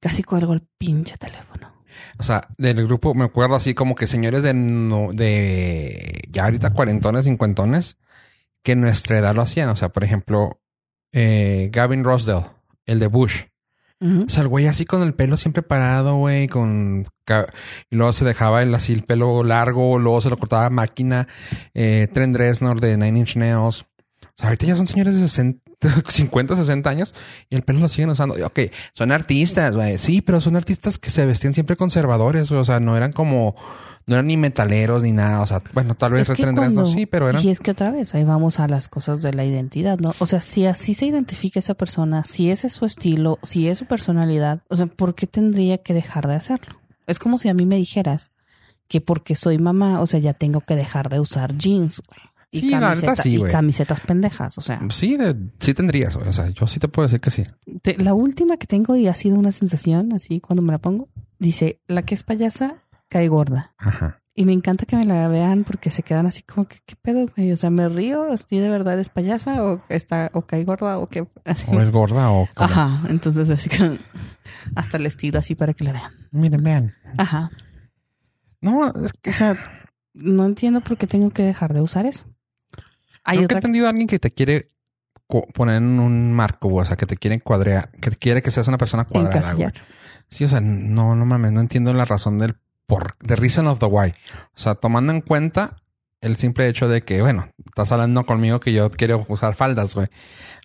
Casi cuelgo el pinche teléfono. O sea, del grupo me acuerdo así como que señores de, no, de ya ahorita cuarentones, cincuentones, que en nuestra edad lo hacían. O sea, por ejemplo, eh, Gavin Rosdell, el de Bush. O sea, el güey así con el pelo siempre parado, güey, con... Y luego se dejaba el, así el pelo largo, luego se lo cortaba máquina. Eh, Trent Reznor de Nine Inch Nails. O sea, ahorita ya son señores de 60, 50, 60 años y el pelo lo siguen usando. Y, Ok, son artistas, güey. Sí, pero son artistas que se vestían siempre conservadores, güey. O sea, no eran como... No eran ni metaleros ni nada. O sea, bueno, tal vez Reznor cuando- sí, pero eran... Y es que otra vez, ahí vamos a las cosas de la identidad, ¿no? O sea, si así se identifica esa persona, si ese es su estilo, si es su personalidad, o sea, ¿por qué tendría que dejar de hacerlo? Es como si a mí me dijeras que porque soy mamá, o sea, ya tengo que dejar de usar jeans, güey. Y, Sí, camiseta- sí, y camisetas pendejas, o sea. Sí, de- sí tendrías. O sea, yo sí te puedo decir que sí. Te- la última que tengo y ha sido una sensación, así cuando me la pongo, dice, la que es payasa cae gorda. Ajá. Y me encanta que me la vean porque se quedan así como que, ¿qué pedo, güey? O sea, ¿me río? ¿Estoy de verdad es payasa? ¿O está, o cae gorda? ¿O qué? Así. O es gorda o... como- Ajá. Entonces, así que hasta el estilo así para que la vean. Miren, vean. Ajá. No, es que... O sea, no entiendo por qué tengo que dejar de usar eso. Hay Nunca he entendido a alguien que te quiere poner en un marco. O sea, que te quiere cuadrear, que quiere que seas una persona cuadrada, güey. Sí, o sea, no, no mames, no entiendo la razón del por, the reason of the why. O sea, tomando en cuenta el simple hecho de que, bueno, estás hablando conmigo que yo quiero usar faldas, güey.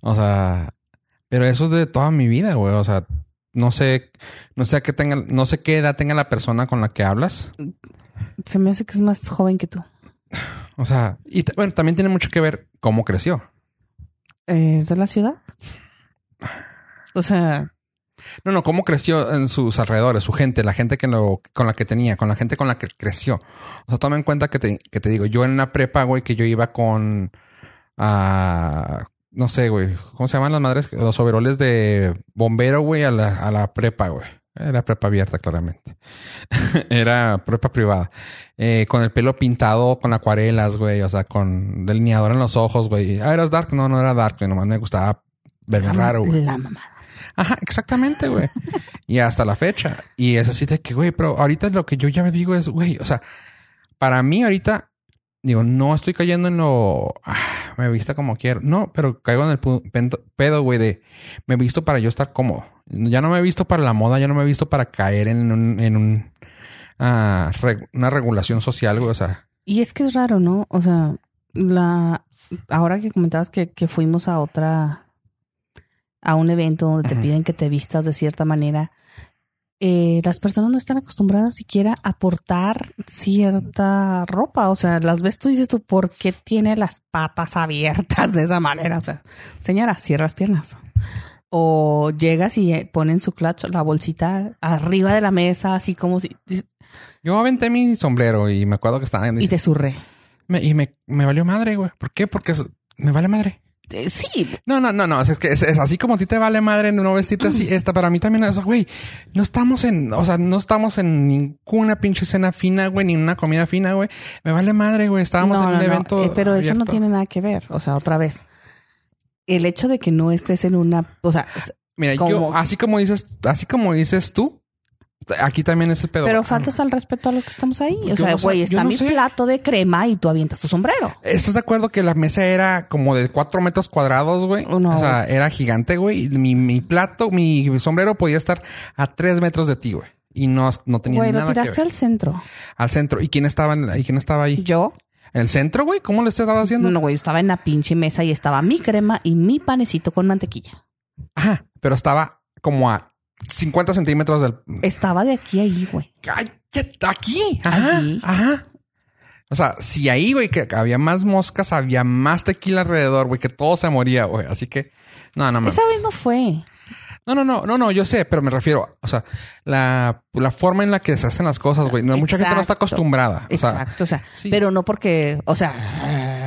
O sea, pero eso es de toda mi vida, güey. O sea, no sé, no sé a qué tenga, no sé qué edad tenga la persona con la que hablas. Se me hace que es más joven que tú. O sea, y bueno, también tiene mucho que ver cómo creció. Eh, ¿Es de la ciudad? O sea, No, no, cómo creció en sus alrededores, su gente, la gente que lo, con la que tenía, con la gente con la que creció. O sea, toma en cuenta que te, que te digo, yo en una prepa, güey, que yo iba con, ah, no sé, güey, ¿cómo se llaman las madres? Los overoles de bombero, güey, a la, a la prepa, güey. Era prepa abierta, claramente. Era prepa privada. Eh, con el pelo pintado, con acuarelas, güey. O sea, con delineador en los ojos, güey. Ah, ¿eras dark? No, no era dark, güey. Nomás me gustaba verme raro, güey. la mamada. Ajá, exactamente, güey. y hasta la fecha. Y es así de que, güey, pero ahorita lo que yo ya me digo es, güey, o sea, para mí ahorita, digo, no estoy cayendo en lo, ah, me vista como quiero. No, pero caigo en el pedo, güey, de me visto para yo estar cómodo. Ya no me he visto para la moda, ya no me he visto para caer en un, en un, reg- una regulación social, güey, o sea. Y es que es raro, ¿no? O sea, la ahora que comentabas que, que fuimos a otra a un evento donde te piden que te vistas de cierta manera, eh, las personas no están acostumbradas siquiera a portar cierta ropa. O sea, las ves tú y dices tú, ¿por qué tiene las patas abiertas de esa manera? O sea, señora, cierra las piernas. O llegas y eh, ponen su clutch, la bolsita arriba de la mesa, así como si... Yo aventé mi sombrero y me acuerdo que estaba Y te surré. me, y me, me valió madre, güey. ¿Por qué? Porque me vale madre. Eh, Sí, No, no, no, no. Es que es, es así como a ti te vale madre no vestirte así. Esta para mí también es, güey, no estamos en, o sea, no estamos en ninguna pinche cena fina, güey, ni en una comida fina, güey. Me vale madre, güey. Estábamos No, en un no, no, evento. eh, pero eso no tiene nada que ver. O sea, otra vez. El hecho de que no estés en una. O sea, Mira, como- yo, así como dices, así como dices tú, Aquí también es el pedo. Pero Ah, faltas al respeto a los que estamos ahí. O sea, güey, está no mi sé. plato de crema y tú avientas tu sombrero. ¿Estás de acuerdo que la mesa era como de cuatro metros cuadrados, güey? No. O sea, era gigante, güey. Mi, mi plato, mi sombrero podía estar a tres metros de ti, güey. Y no, no tenía Güey, lo nada que tiraste ver. al centro. Al centro. ¿Y quién estaba, en- y quién estaba ahí? Yo, ¿En el centro, güey? ¿Cómo lo estaba haciendo? no, güey, estaba en la pinche mesa y estaba mi crema y mi panecito con mantequilla. Ajá. Pero estaba como a 50 centímetros del... Estaba de aquí a ahí, güey. ¡Cállate! Aquí. Ajá. Aquí. Ajá. O sea, si ahí, güey, que había más moscas, había más tequila alrededor, güey, que todo se moría, güey. Así que... No, no, mames. Esa vez no fue. No, no, no, no, no, yo sé, pero me refiero, o sea, la, la forma en la que se hacen las cosas, güey. No, mucha gente no está acostumbrada. O sea, Exacto, o sea, sí. pero no porque, o sea,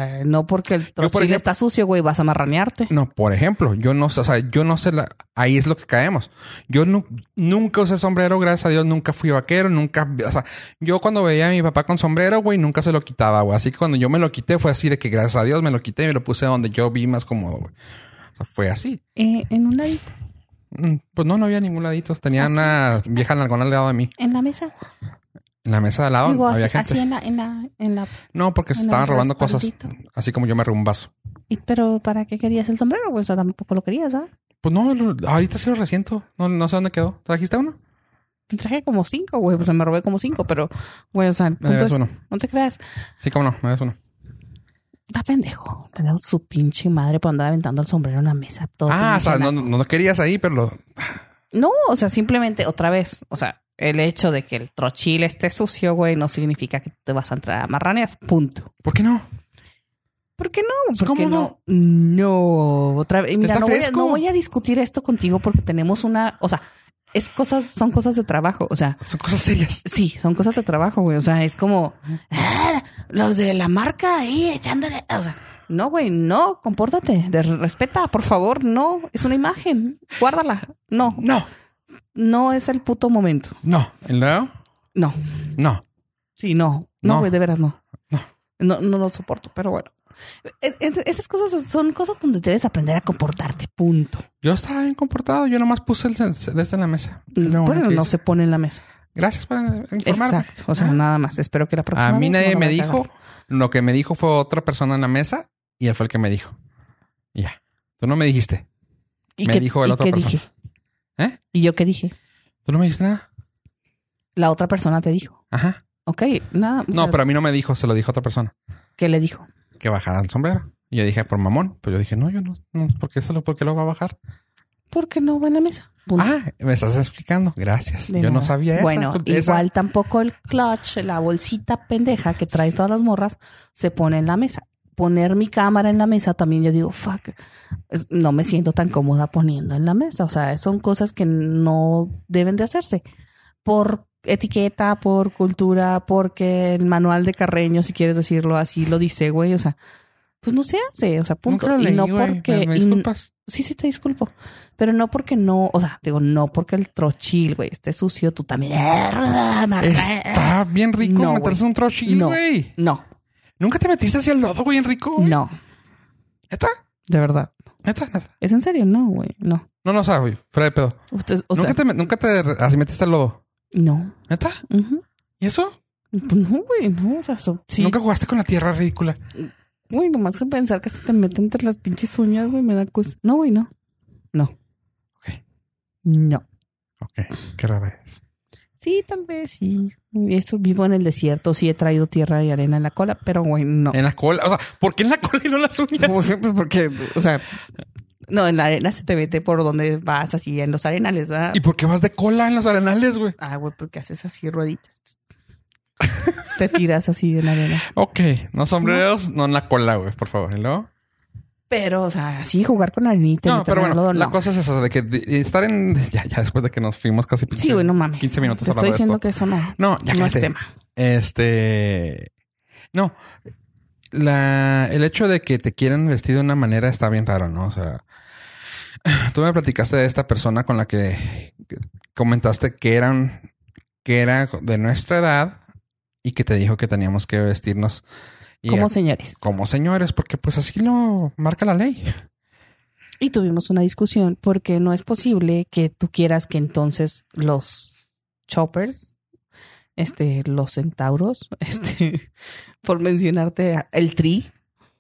eh, no porque el ejemplo- está sucio, güey, vas a marranearte. no, por ejemplo, yo no sé, o sea, yo no sé, la, ahí es lo que caemos. Yo nu- nunca usé sombrero, gracias a Dios, nunca fui vaquero, nunca, o sea, yo cuando veía a mi papá con sombrero, güey, nunca se lo quitaba, güey. Así que cuando yo me lo quité fue así de que gracias a Dios me lo quité y me lo puse donde yo vi más cómodo, güey. O sea, fue así. Eh, en un ladito, Mm, Pues no, no había ningún ladito. Tenía ¿Ah, una vieja nalgona al lado de mí. en la mesa. En la mesa de al lado Digo, había así, gente. así en la, en la, en la, No, porque se estaban robando cosas. Así como yo me robé un vaso. y- pero ¿para qué querías el sombrero, güey? O sea, tampoco lo querías, ¿ah? Pues no, lo- ahorita sí lo resiento. No, no sé dónde quedó. ¿Trajiste uno? Traje como cinco, güey, pues me robé como cinco, pero, güey, o sea, el Me debes punto es- uno. no te creas. Sí, cómo no, me das uno. Está pendejo. Le da su pinche madre por andar aventando el sombrero en la mesa. Todo ah, o sea, no, no, no querías ahí, pero lo... No, o sea, simplemente otra vez, o sea, el hecho de que el trochil esté sucio, güey, no significa que te vas a entrar a marranear. Punto. ¿Por qué no? ¿Por qué no? ¿Por qué no? No, otra vez. Mira, no voy, a, fresco. no voy a discutir esto contigo porque tenemos una, o sea, es cosas, son cosas de trabajo, o sea, Son cosas serias. sí, son cosas de trabajo, güey, o sea, es como "Ah, los de la marca ahí echándole, o sea, no, güey, no, compórtate, de- respeta, por favor, no, es una imagen, guárdala, no, No, no es el puto momento, no. ¿Y luego? no, No. sí, no, No. no, güey, de veras no, No. no, no lo soporto, pero bueno. E- e- Esas cosas son cosas donde debes aprender a comportarte, punto. Yo estaba bien comportado. Yo nomás puse el de este en la mesa. Lo Pero único que no se pone en la mesa. Gracias por informarme. Exacto. O sea, Ah. nada más. Espero que la próxima A mí vez nadie no me dijo. Lo que me dijo fue otra persona en la mesa y él fue el que me dijo. Ya. Tú no me dijiste. ¿Y me dijo el qué persona. dije? ¿Eh? ¿Y yo qué dije? ¿Tú no me dijiste nada? La otra persona te dijo. Ajá. Ok, nada. No, pero a mí no me dijo, se lo dijo otra persona. ¿Qué le dijo? Que bajara el sombrero. Y yo dije, por mamón. Pues yo dije, no, yo no, no ¿por qué solo porque lo va a bajar? Porque no va en la mesa. Punto. Ah, me estás explicando. Gracias. De yo no sabía eso. Bueno, igual tampoco el clutch, la bolsita pendeja que traen todas las morras, se pone en la mesa. Poner mi cámara en la mesa también yo digo, fuck, no me siento tan cómoda poniendo en la mesa. O sea, son cosas que no deben de hacerse. Por etiqueta, por cultura, porque el manual de Carreño, si quieres decirlo así, lo dice, güey. O sea, pues no se hace. O sea, punto. Leí, y no porque... ¿Me, y- disculpas? Sí, sí, te disculpo. Pero no porque no, o sea, digo, no porque el trochil, güey, esté sucio, tú también. Está bien rico No, meterse un trochil, No. güey. No, ¿Nunca te metiste hacia el lodo, güey, Enrico? no, ¿Neta? de verdad. ¿Neta? ¿Neta? ¿Es en serio? No, güey, no. No, no sabes, güey. Fuera de pedo. Usted, o ¿Nunca, sea, te, ¿Nunca te así metiste al lodo? no. ¿Neta? Ujú. ¿Y eso? Pues no, güey, no, o sea, so- sí. ¿Nunca jugaste con la tierra ridícula? Güey, nomás de pensar que se te mete entre las pinches uñas, güey, me da cosa. No, güey, no. No. Ok. No. Ok. Qué rara es. Sí, tal vez sí. Eso vivo en el desierto, sí he traído tierra y arena en la cola, pero güey, no. En la cola. O sea, ¿por qué en la cola y no en las uñas? Ejemplo, porque, o sea, no, en la arena se te mete por donde vas, así, en los arenales, ¿verdad? ¿Y por qué vas de cola en los arenales, güey? Ah, güey, porque haces así rueditas. te tiras así en la arena. Ok. No sombreros, no en la cola, güey, por favor. ¿Y luego? Pero, o sea, sí, jugar con arenita. No, pero bueno, la no. cosa es eso, de que estar en... Ya, ya después de que nos fuimos casi... Sí, güey, no mames. 15 minutos Te estoy de diciendo esto. que eso no, No, ya no es tema. Este. No. La, el hecho de que te quieran vestir de una manera está bien raro, ¿no? O sea, tú me platicaste de esta persona con la que comentaste que eran, que era de nuestra edad y que te dijo que teníamos que vestirnos y Como señores. como señores, porque pues así lo marca la ley. Y tuvimos una discusión porque no es posible que tú quieras que entonces los Choppers, este, los Centauros, este, por mencionarte el Tri.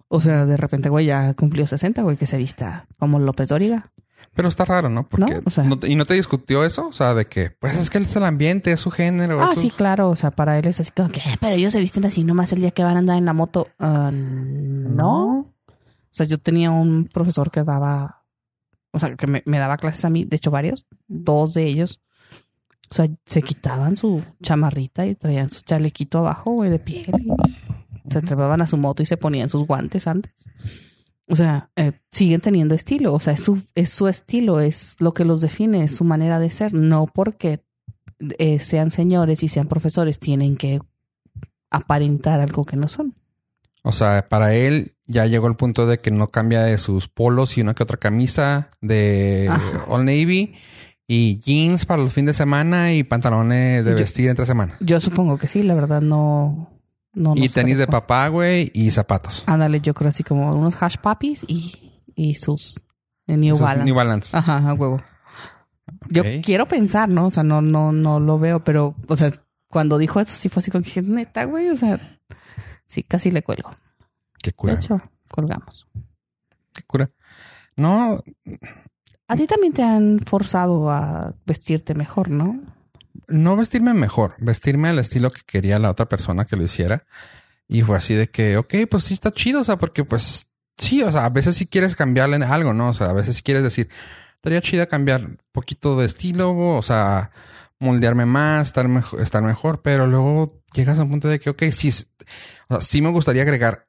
O sea, de repente, güey, ya cumplió 60, güey, que se vista como López Dóriga. Pero está raro, ¿no? Porque No, o sea- no te- ¿Y no te discutió eso? O sea, de que, pues es que es el ambiente, es su género. Ah, su- sí, claro. O sea, para él es así como que, "Eh, pero ellos se visten así nomás el día que van a andar en la moto. Ah, no. O sea, yo tenía un profesor que daba, o sea, que me, me daba clases a mí, de hecho varios, dos de ellos. O sea, se quitaban su chamarrita y traían su chalequito abajo, güey, de piel. y se trepaban a su moto y se ponían sus guantes antes. O sea, eh, siguen teniendo estilo. O sea, es su, es su estilo, es lo que los define, es su manera de ser. No porque eh, sean señores y sean profesores, tienen que aparentar algo que no son. O sea, para él ya llegó el punto de que no cambia de sus polos y una que otra camisa de Ajá. All Navy y jeans para los fines de semana y pantalones de Yo- vestir entre semana. Yo supongo que sí, la verdad no. No y tenis de papá, güey, y zapatos. Ándale, yo creo así como unos hash puppies y, y sus eh, New Sus Balance. New Balance. Ajá, a huevo. Yo quiero pensar, ¿no? O sea, no, no, no lo veo, pero, o sea, cuando dijo eso sí fue así como que neta, güey, o sea, sí, casi le cuelgo. Qué De cura. hecho, colgamos. Qué cura. No, A ti también te han forzado a vestirte mejor, ¿no? No vestirme mejor, vestirme al estilo que quería la otra persona que lo hiciera. Y fue así de que, ok, pues sí está chido, o sea, porque pues sí, o sea, a veces sí quieres cambiarle algo, ¿no? O sea, a veces sí quieres decir, estaría chida cambiar poquito de estilo, o sea, moldearme más, estar mejor, estar mejor, pero luego llegas a un punto de que, ok, sí, o sea, sí me gustaría agregar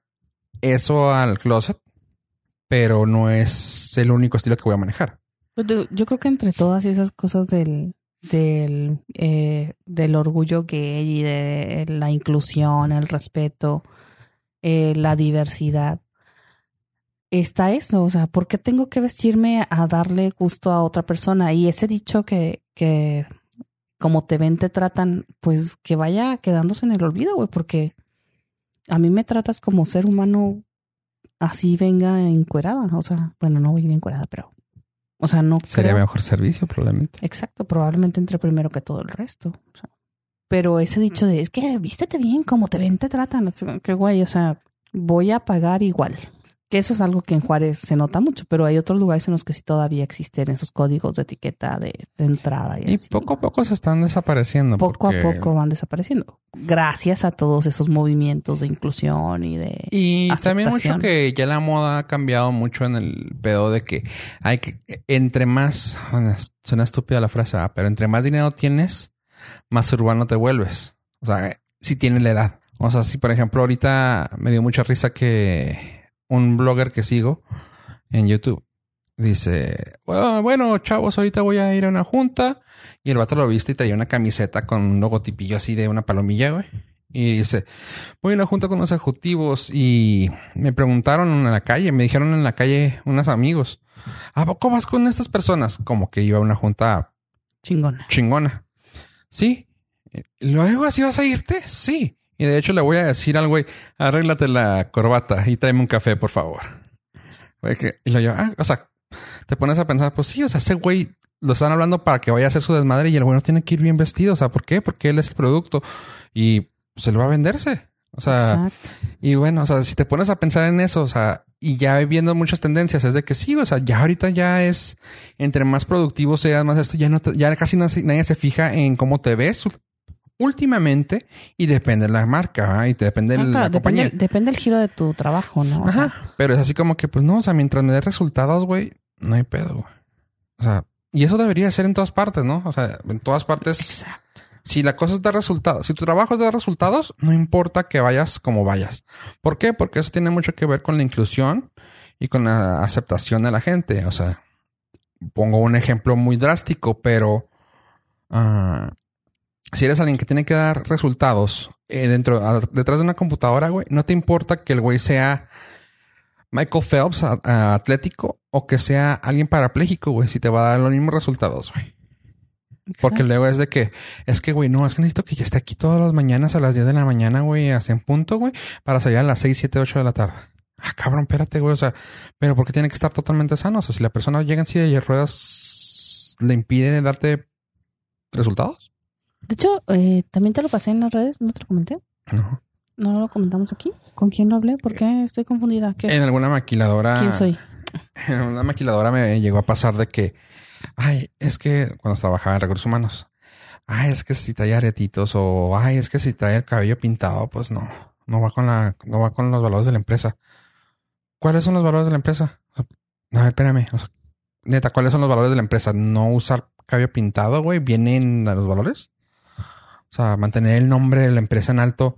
eso al closet, pero no es el único estilo que voy a manejar. Pues yo creo que entre todas esas cosas del, del, eh, del orgullo gay y de la inclusión, el respeto, eh, la diversidad, está eso. O sea, ¿por qué tengo que vestirme a darle gusto a otra persona? Y ese dicho que, que como te ven, te tratan, pues que vaya quedándose en el olvido, güey, porque a mí me tratas como ser humano así venga encuerada. O sea, bueno, no voy a ir encuerada, pero... O sea, no Sería creo- mejor servicio, probablemente. Exacto, probablemente entre primero que todo el resto. o sea. Pero ese dicho de es que vístete bien, como te ven, te tratan. Que güey, o sea, voy a pagar igual. Que eso es algo que en Juárez se nota mucho, pero hay otros lugares en los que sí todavía existen esos códigos de etiqueta de, de entrada. Y, Y así. poco a poco se están desapareciendo. poco porque- a poco van desapareciendo. Gracias a todos esos movimientos de inclusión y de... Y también mucho aceptación. que ya la moda ha cambiado mucho en el pedo de que hay que, entre más, suena estúpida la frase, pero entre más dinero tienes, más urbano te vuelves. O sea, si tienes la edad. O sea, si por ejemplo ahorita me dio mucha risa que un blogger que sigo en YouTube dice, "Ah, bueno, chavos, ahorita voy a ir a una junta. Y el vato lo viste y traía una camiseta con un logotipillo así de una palomilla, güey. Y dice, voy a una junta con los ejecutivos y me preguntaron en la calle, me dijeron en la calle unos amigos, ¿a poco vas con estas personas? Como que iba a una junta Chingona. chingona. Sí. Luego así vas a irte. Sí. Y de hecho le voy a decir al güey, arréglate la corbata y tráeme un café, por favor. Y lo yo, ah, o sea, te pones a pensar, pues sí, o sea, ese güey lo están hablando para que vaya a hacer su desmadre y el güey no tiene que ir bien vestido. O sea, ¿por qué? Porque él es el producto y se lo va a venderse. O sea, Exacto. y bueno, o sea, si te pones a pensar en eso, o sea, y ya viendo muchas tendencias, es de que sí, o sea, ya ahorita ya es, entre más productivo seas, más esto, ya no, te- ya casi nadie, nadie se fija en cómo te ves últimamente y depende de la marca, ¿verdad? y te depende de Ah, la claro, compañía. depende, depende del giro de tu trabajo, ¿no? O sea, Ajá, pero es así como que, pues no, o sea, mientras me dé resultados, güey, no hay pedo, güey. O sea, y eso debería ser en todas partes, ¿no? O sea, en todas partes exacto. si la cosa es dar resultados, si tu trabajo es dar resultados, no importa que vayas como vayas. ¿Por qué? Porque eso tiene mucho que ver con la inclusión y con la aceptación de la gente. O sea, pongo un ejemplo muy drástico, pero ah, si eres alguien que tiene que dar resultados eh, dentro, a- detrás de una computadora, güey, no te importa que el güey sea Michael Phelps a- a- atlético o que sea alguien parapléjico, güey, si te va a dar los mismos resultados, güey. Porque luego es de que, es que, güey, no, es que necesito que ya esté aquí todas las mañanas a las 10 de la mañana, güey, así en punto, güey, para salir a las 6, 7, 8 de la tarde. Ah, cabrón, espérate, güey, o sea, pero ¿por qué tiene que estar totalmente sano? O sea, si la persona llega en silla de ruedas, ¿le impide darte resultados? De hecho, eh, también te lo pasé en las redes, ¿no te lo comenté? No. ¿No lo comentamos aquí? ¿Con quién lo hablé? ¿Por qué estoy confundida? ¿Qué? En alguna maquiladora. ¿Quién soy? En una maquiladora me llegó a pasar de que, ay, es que cuando trabajaba en recursos humanos, ay, es que si trae aretitos o ay, es que si trae el cabello pintado, pues no, no va con la, no va con los valores de la empresa. ¿Cuáles son los valores de la empresa? O sea, a ver, espérame. O sea, neta, ¿cuáles son los valores de la empresa? No usar cabello pintado, güey, vienen a los valores. O sea, mantener el nombre de la empresa en alto.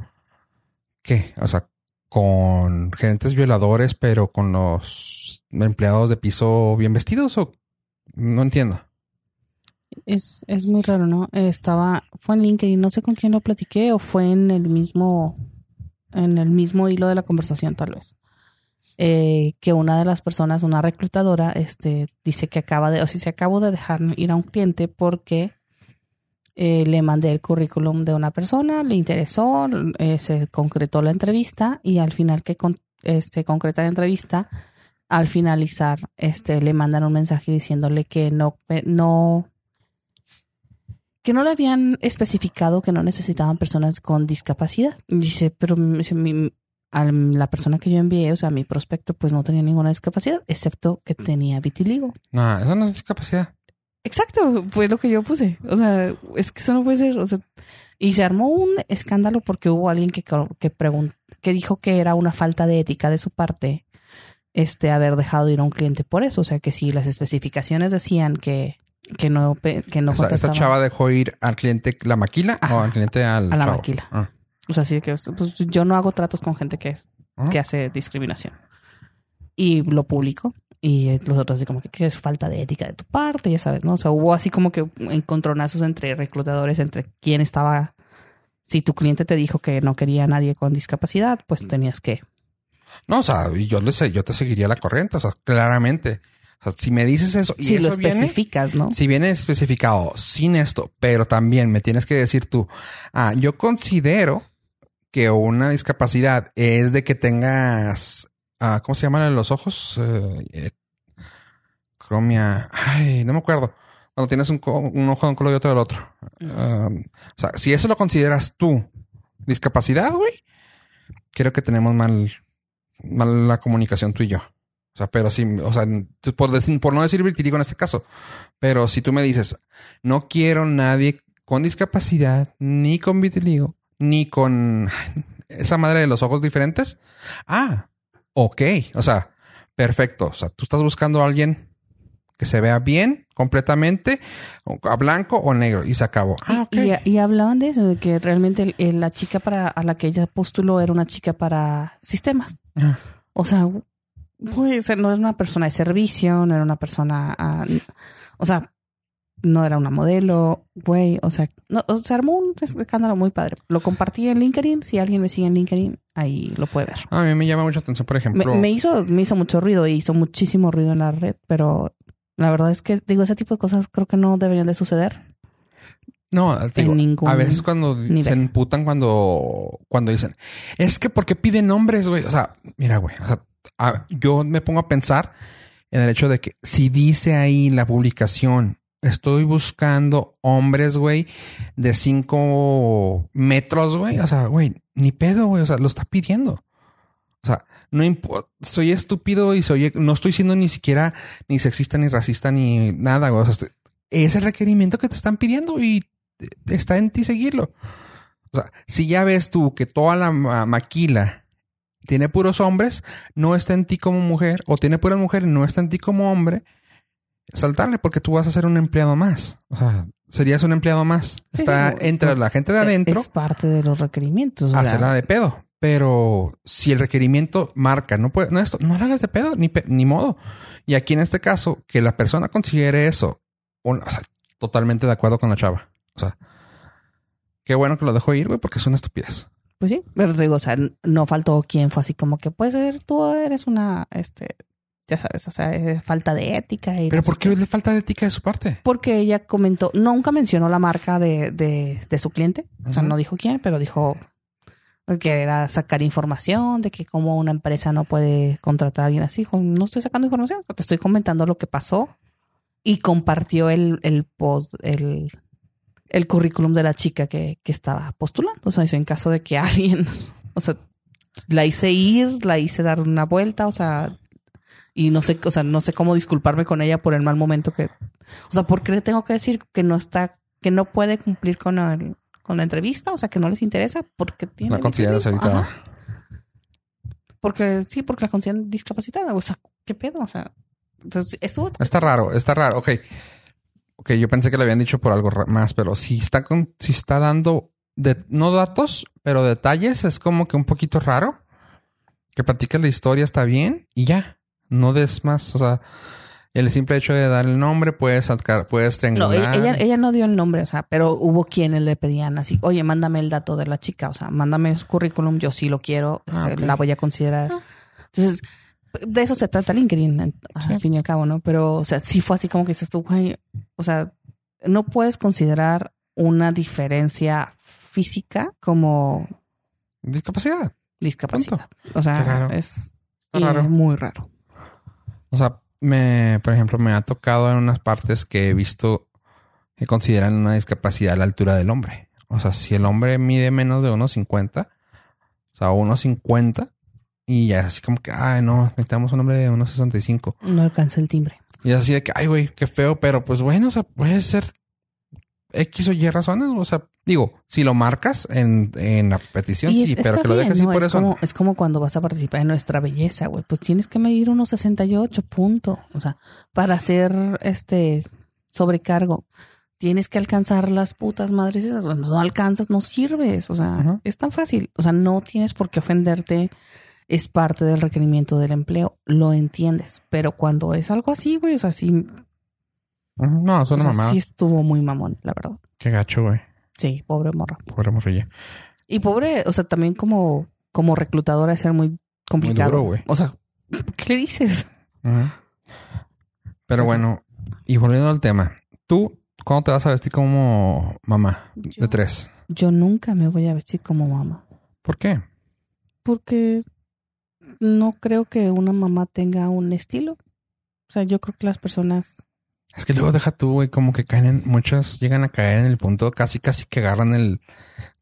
¿Qué? O sea, con gerentes violadores, pero con los empleados de piso bien vestidos o no entiendo. Es, es muy raro, ¿no? Estaba, fue en LinkedIn, no sé con quién lo platiqué o fue en el mismo, en el mismo hilo de la conversación, tal vez. Eh, que una de las personas, una reclutadora, este, dice que acaba de, o si se acabó de dejar ir a un cliente porque eh, le mandé el currículum de una persona, le interesó, eh, se concretó la entrevista y al final que este, concreta la entrevista, al finalizar, este, le mandan un mensaje diciéndole que no, eh, no, que no le habían especificado que no necesitaban personas con discapacidad. Dice, pero a la persona que yo envié, o sea, mi prospecto, pues no tenía ninguna discapacidad, excepto que tenía vitiligo. No, eso no es discapacidad. Exacto, fue lo que yo puse. O sea, es que eso no puede ser. O sea, y se armó un escándalo porque hubo alguien que, que, pregun- que dijo que era una falta de ética de su parte este haber dejado ir a un cliente por eso. O sea, que si las especificaciones decían que, que no, que no O sea, esta chava dejó ir al cliente la maquila o al cliente al A la chavo? maquila. Ah. O sea, sí que pues, yo no hago tratos con gente que, es, Ah. que hace discriminación. Y lo publico. Y los otros así como que, que es falta de ética de tu parte, ya sabes, ¿no? O sea, hubo así como que encontronazos entre reclutadores, entre quién estaba... Si tu cliente te dijo que no quería a nadie con discapacidad, pues tenías que... No, o sea, yo le sé, yo te seguiría la corriente, o sea, claramente. O sea, si me dices eso y Si lo viene, especificas, ¿no? si viene especificado sin esto, pero también me tienes que decir tú, ah, yo considero que una discapacidad es de que tengas, ah, ¿cómo se llaman los ojos? Eh, eh, cromia, ay, no me acuerdo. Cuando tienes un, ojo de un color y otro del otro. O sea, si eso lo consideras tú discapacidad, güey, creo que tenemos mal, mal la comunicación tú y yo. O sea, pero sí, o sea, por, decir- por no decir vitiligo en este caso, pero si tú me dices, no quiero nadie con discapacidad, ni con vitiligo, ni con esa madre de los ojos diferentes. Ah, ok. O sea, perfecto. O sea, tú estás buscando a alguien que se vea bien completamente, a blanco o negro, y se acabó. Ah, ok. Y, y hablaban de eso, de que realmente la chica para a la que ella postuló era una chica para sistemas. Ah. O sea, pues no era una persona de servicio, no era una persona, ah, o sea, no era una modelo, güey, o sea, no, se armó un escándalo muy padre. Lo compartí en LinkedIn, si alguien me sigue en LinkedIn, ahí lo puede ver. A mí me llama mucha atención, por ejemplo. me hizo, me hizo mucho ruido, hizo muchísimo ruido en la red, pero la verdad es que, digo, ese tipo de cosas creo que no deberían de suceder. No, digo, en ningún a veces cuando nivel. se emputan cuando, cuando dicen, es que porque piden nombres, güey. O sea, mira, güey. O sea, a- yo me pongo a pensar en el hecho de que si dice ahí la publicación, estoy buscando hombres, güey, de cinco metros, güey. O sea, güey, ni pedo, güey. O sea, lo está pidiendo. O sea, no importa, soy estúpido y soy, no estoy siendo ni siquiera ni sexista, ni racista, ni nada, güey. O sea, es el requerimiento que te están pidiendo y está en ti seguirlo. O sea, si ya ves tú que toda la ma- maquila tiene puros hombres, no está en ti como mujer, o tiene puras mujeres, no está en ti como hombre, saltarle porque tú vas a ser un empleado más. O sea, serías un empleado más. está sí, entre no, la gente de adentro, Es parte de los requerimientos. hacerla de pedo. Pero si el requerimiento marca, no puede, no esto, no lo hagas de pedo, ni, pe- ni modo. Y aquí en este caso, que la persona considere eso, un- o sea, totalmente de acuerdo con la chava. O sea, qué bueno que lo dejó ir, güey, porque es una estupidez. Pues sí, pero digo, o sea, no faltó quien fue así como que, pues, ser, tú eres una, este, ya sabes, o sea, es falta de ética. Y Pero no ¿por qué le falta de ética de su parte? Porque ella comentó, nunca mencionó la marca de, de, de su cliente, o sea, no dijo quién, pero dijo que era sacar información de que como una empresa no puede contratar a alguien así. Dijo, no estoy sacando información, te estoy comentando lo que pasó y compartió el, el post, el, el currículum de la chica que, que estaba postulando. O sea, dice, en caso de que alguien, o sea, la hice ir, la hice dar una vuelta, o sea, y no sé, o sea, no sé cómo disculparme con ella por el mal momento que, o sea, ¿por qué le tengo que decir que no está, que no puede cumplir con el, con la entrevista? O sea, que no les interesa porque tiene. La consideras ahorita. Porque sí, porque la consideran discapacitada. O sea, ¿qué pedo? O sea, entonces estuvo Está raro, está raro. Ok. Ok, yo pensé que le habían dicho por algo más, pero si está con, si está dando de, no datos, pero detalles, es como que un poquito raro. Que platiques la historia está bien y ya. No des más. O sea, el simple hecho de dar el nombre, puedes sacar, puedes No, triangular. ella, ella, ella no dio el nombre, o sea, pero hubo quienes le pedían así, oye, mándame el dato de la chica, o sea, mándame su currículum, yo sí lo quiero, Ah, este, la voy a considerar. Entonces, de eso se trata LinkedIn, Sí. al fin y al cabo, ¿no? Pero, o sea, sí fue así como que dices tú, güey, o sea, no puedes considerar una diferencia física como Discapacidad. discapacidad. O sea, es es muy raro. O sea, me, por ejemplo, me ha tocado en unas partes que he visto que consideran una discapacidad a la altura del hombre. O sea, si el hombre mide menos de 1,50, o sea, 1,50, y ya es así como que, ay, no, necesitamos un hombre de 1,65. No alcanza el timbre. Y es así de que, ay, güey, qué feo, pero pues bueno, o sea, puede ser X o Y razones. O sea, digo, si lo marcas en, en la petición, sí, pero que lo dejes así ¿no? por es eso. Como, es como cuando vas a participar en nuestra belleza, güey. Pues tienes que medir unos 68 puntos. O sea, para hacer este sobrecargo. Tienes que alcanzar las putas madres esas. Cuando no alcanzas, no sirves. O sea, es tan fácil. O sea, no tienes por qué ofenderte. Es parte del requerimiento del empleo. Lo entiendes. Pero cuando es algo así, güey, o sea, Ujú, No, es o sea, mamada. sí estuvo muy mamón, la verdad. Qué gacho, güey. Sí, pobre morra. Pobre morrilla. Y pobre, o sea, también como, como reclutadora es ser muy complicado. duro, güey. O sea, ¿qué le dices? Ujú. Pero bueno, y volviendo al tema, tú, ¿cuándo te vas a vestir como mamá de tres? Yo nunca me voy a vestir como mamá. ¿Por qué? Porque no creo que una mamá tenga un estilo. O sea, yo creo que las personas... Es que luego deja tú, güey, como que caen en, muchas llegan a caer en el punto casi, casi que agarran el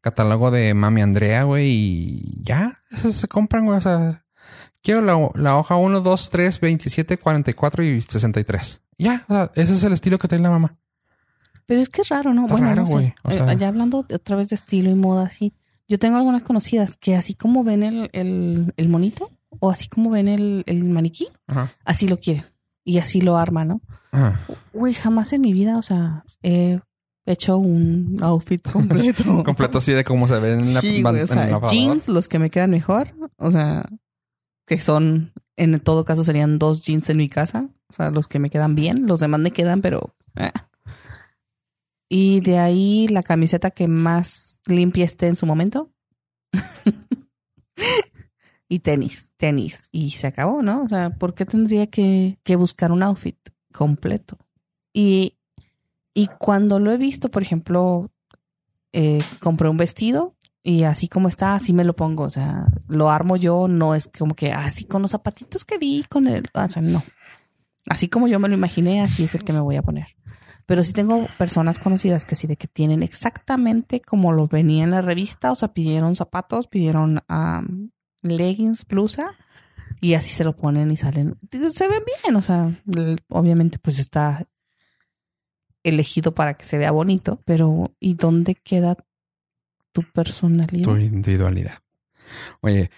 catálogo de Mami Andrea, güey, y ya, esas se compran, güey, o sea, quiero la, la hoja 1, 2, 3, 27, 44 y 63. Ya, o sea, ese es el estilo que tiene la mamá. Pero es que es raro, ¿no? Está bueno, raro, no sé. güey. O Eh, sea- ya hablando de- otra vez de estilo y moda, así. Yo tengo algunas conocidas que así como ven el, el, el monito o así como ven el, el maniquí, Ajá. así lo quieren. Y así lo arman, ¿no? Ajá. Güey, jamás en mi vida, o sea, he hecho un outfit completo. Completo así de cómo se ve en la, Sí, güey, o en sea, la jeans, los que me quedan mejor, o sea, que son, en todo caso serían dos jeans en mi casa, o sea, los que me quedan bien, los demás me quedan, pero... eh. Y de ahí la camiseta que más limpia esté en su momento. y tenis, tenis. Y se acabó, ¿no? O sea, ¿por qué tendría que, que buscar un outfit completo? Y, y cuando lo he visto, por ejemplo, eh, compré un vestido y así como está, así me lo pongo. O sea, lo armo yo, no es como que así con los zapatitos que vi, con el. O sea, no. Así como yo me lo imaginé, así es el que me voy a poner. Pero sí tengo personas conocidas que sí, de que tienen exactamente como lo venía en la revista. O sea, pidieron zapatos, pidieron am, leggings, blusa. Y así se lo ponen y salen. Se ven bien, o sea, obviamente pues está elegido para que se vea bonito, pero ¿y dónde queda tu personalidad? Tu individualidad. Oye,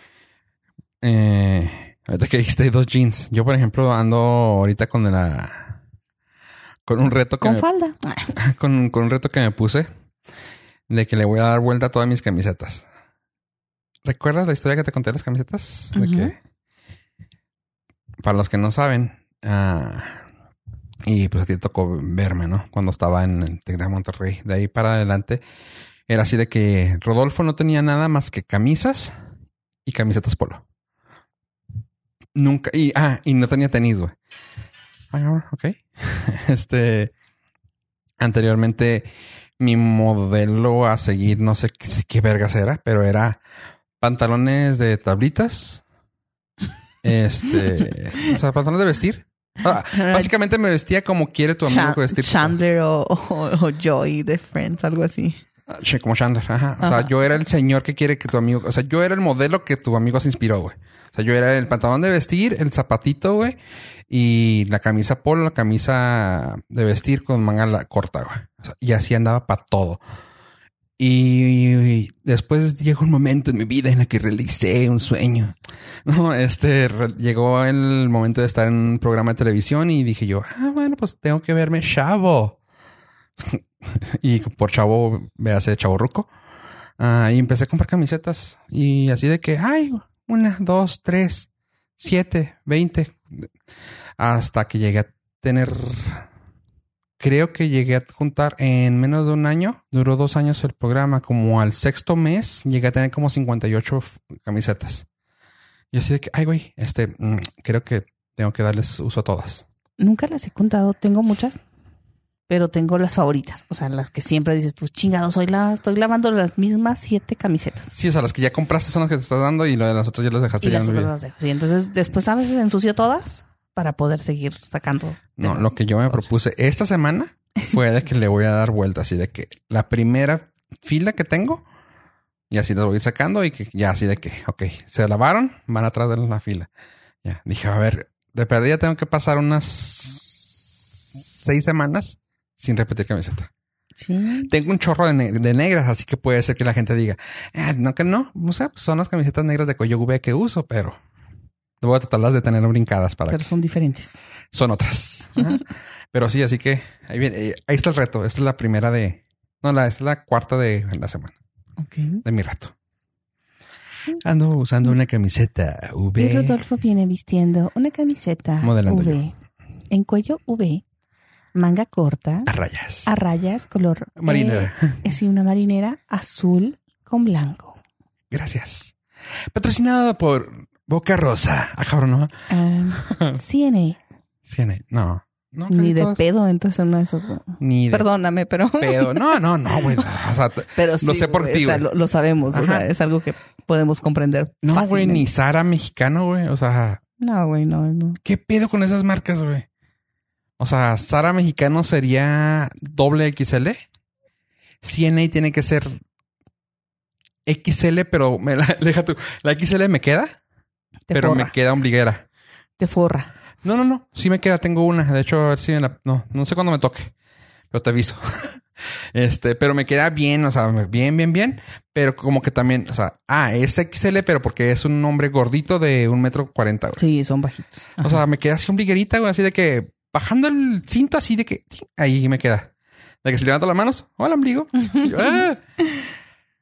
eh, ahorita que dijiste dos jeans. Yo, por ejemplo, ando ahorita con la... Con un reto que Con me- falda. con, con un reto que me puse de que le voy a dar vuelta a todas mis camisetas. ¿Recuerdas la historia que te conté de las camisetas? De que, para los que no saben, ah, y pues a ti te tocó verme, ¿no? Cuando estaba en el Tec de Monterrey. De ahí para adelante era así de que Rodolfo no tenía nada más que camisas y camisetas polo. Nunca, y, ah, y no tenía tenis, güey. Ah, ok. Este, anteriormente mi modelo a seguir, no sé qué, qué vergas era, pero era pantalones de tablitas. Este, o sea, pantalones de vestir Ah, básicamente me vestía como quiere tu amigo Chan- vestirse. Chandler o, o- o Joey de Friends, algo así. Sí, como Chandler, ajá. O sea, yo era el señor que quiere que tu amigo, o sea, yo era el modelo que tu amigo se inspiró, güey. O sea, yo era el pantalón de vestir, el zapatito, güey, y la camisa polo, la camisa de vestir con manga corta, güey. O sea, y así andaba para todo. Y después llegó un momento en mi vida en el que realicé un sueño. No, este llegó el momento de estar en un programa de televisión y dije yo, ah, bueno, pues tengo que verme chavo. y por chavo, véase chavo ruco. Ah, y empecé a comprar camisetas y así de que, ay, una, dos, tres, siete, veinte. Hasta que llegué a tener, creo que llegué a juntar en menos de un año, duró dos años el programa, como al sexto mes llegué a tener como 58 f- camisetas. Y así de que, ay, güey, este, mm, creo que tengo que darles uso a todas. Nunca las he contado, tengo muchas, pero tengo las favoritas. O sea, las que siempre dices tú, chingado, soy la, estoy lavando las mismas siete camisetas. Sí, o sea, las que ya compraste son las que te estás dando y lo de las otras ya las dejaste Y ya las otras las dejo. Sí, entonces después a veces ensucio todas para poder seguir sacando. No, lo que yo me propuse esta semana fue de que le voy a dar vuelta, así de que la primera fila que tengo, y así las voy sacando y que ya así de que, ok, se lavaron, van atrás de la fila. Ya, dije, a ver, de perdida tengo que pasar unas seis semanas sin repetir camiseta. Sí. Tengo un chorro de, ne- de negras, así que puede ser que la gente diga, "Ah, no que no, o sea, pues son las camisetas negras de cuello V que uso, pero voy a tratarlas de tener brincadas para Pero que son diferentes. son otras. Ajá. Pero sí, así que ahí, viene, eh, ahí está el reto. Esta es la primera de, no, la, es la cuarta de la semana, Ok. de mi reto. Ando usando una camiseta Y V. Rodolfo viene vistiendo una camiseta Modelando V. En cuello V, manga corta, a rayas. a rayas, color Marinera. eh, es una marinera azul con blanco. Gracias. Patrocinado por Boca Rosa. Ah, cabrón, no. Ah, CNA. CN. No. no Ni de pedo entras en uno de esos. Ni de Perdóname, pero. pedo. No, no, no, güey. O sea, Pero sí, Lo sé por ti, o sea, lo, lo sabemos. O sea, es algo que podemos comprender. no, güey, ni Sara mexicano, güey. O sea, No, güey, no, no. ¿qué pedo con esas marcas, güey? O sea, Sara mexicano sería doble XL. CNA tiene que ser XL, pero me la, deja tú. La XL me queda, Te pero forra. me queda ombliguera. Te forra. No, no, no. Sí me queda. Tengo una. De hecho, a ver si me la... No, no sé cuándo me toque. Pero te aviso. este, pero me queda bien. O sea, bien, bien, bien. Pero como que también... O sea, ah, es XL, pero porque es un hombre gordito de un metro cuarenta, güey. Sí, son bajitos. O sea, me queda así ombliguerita, güey. Así de que... Bajando el cinto así de que... Ahí me queda. De que si levanto las manos... Hola, ombligo. Yo, "Ah".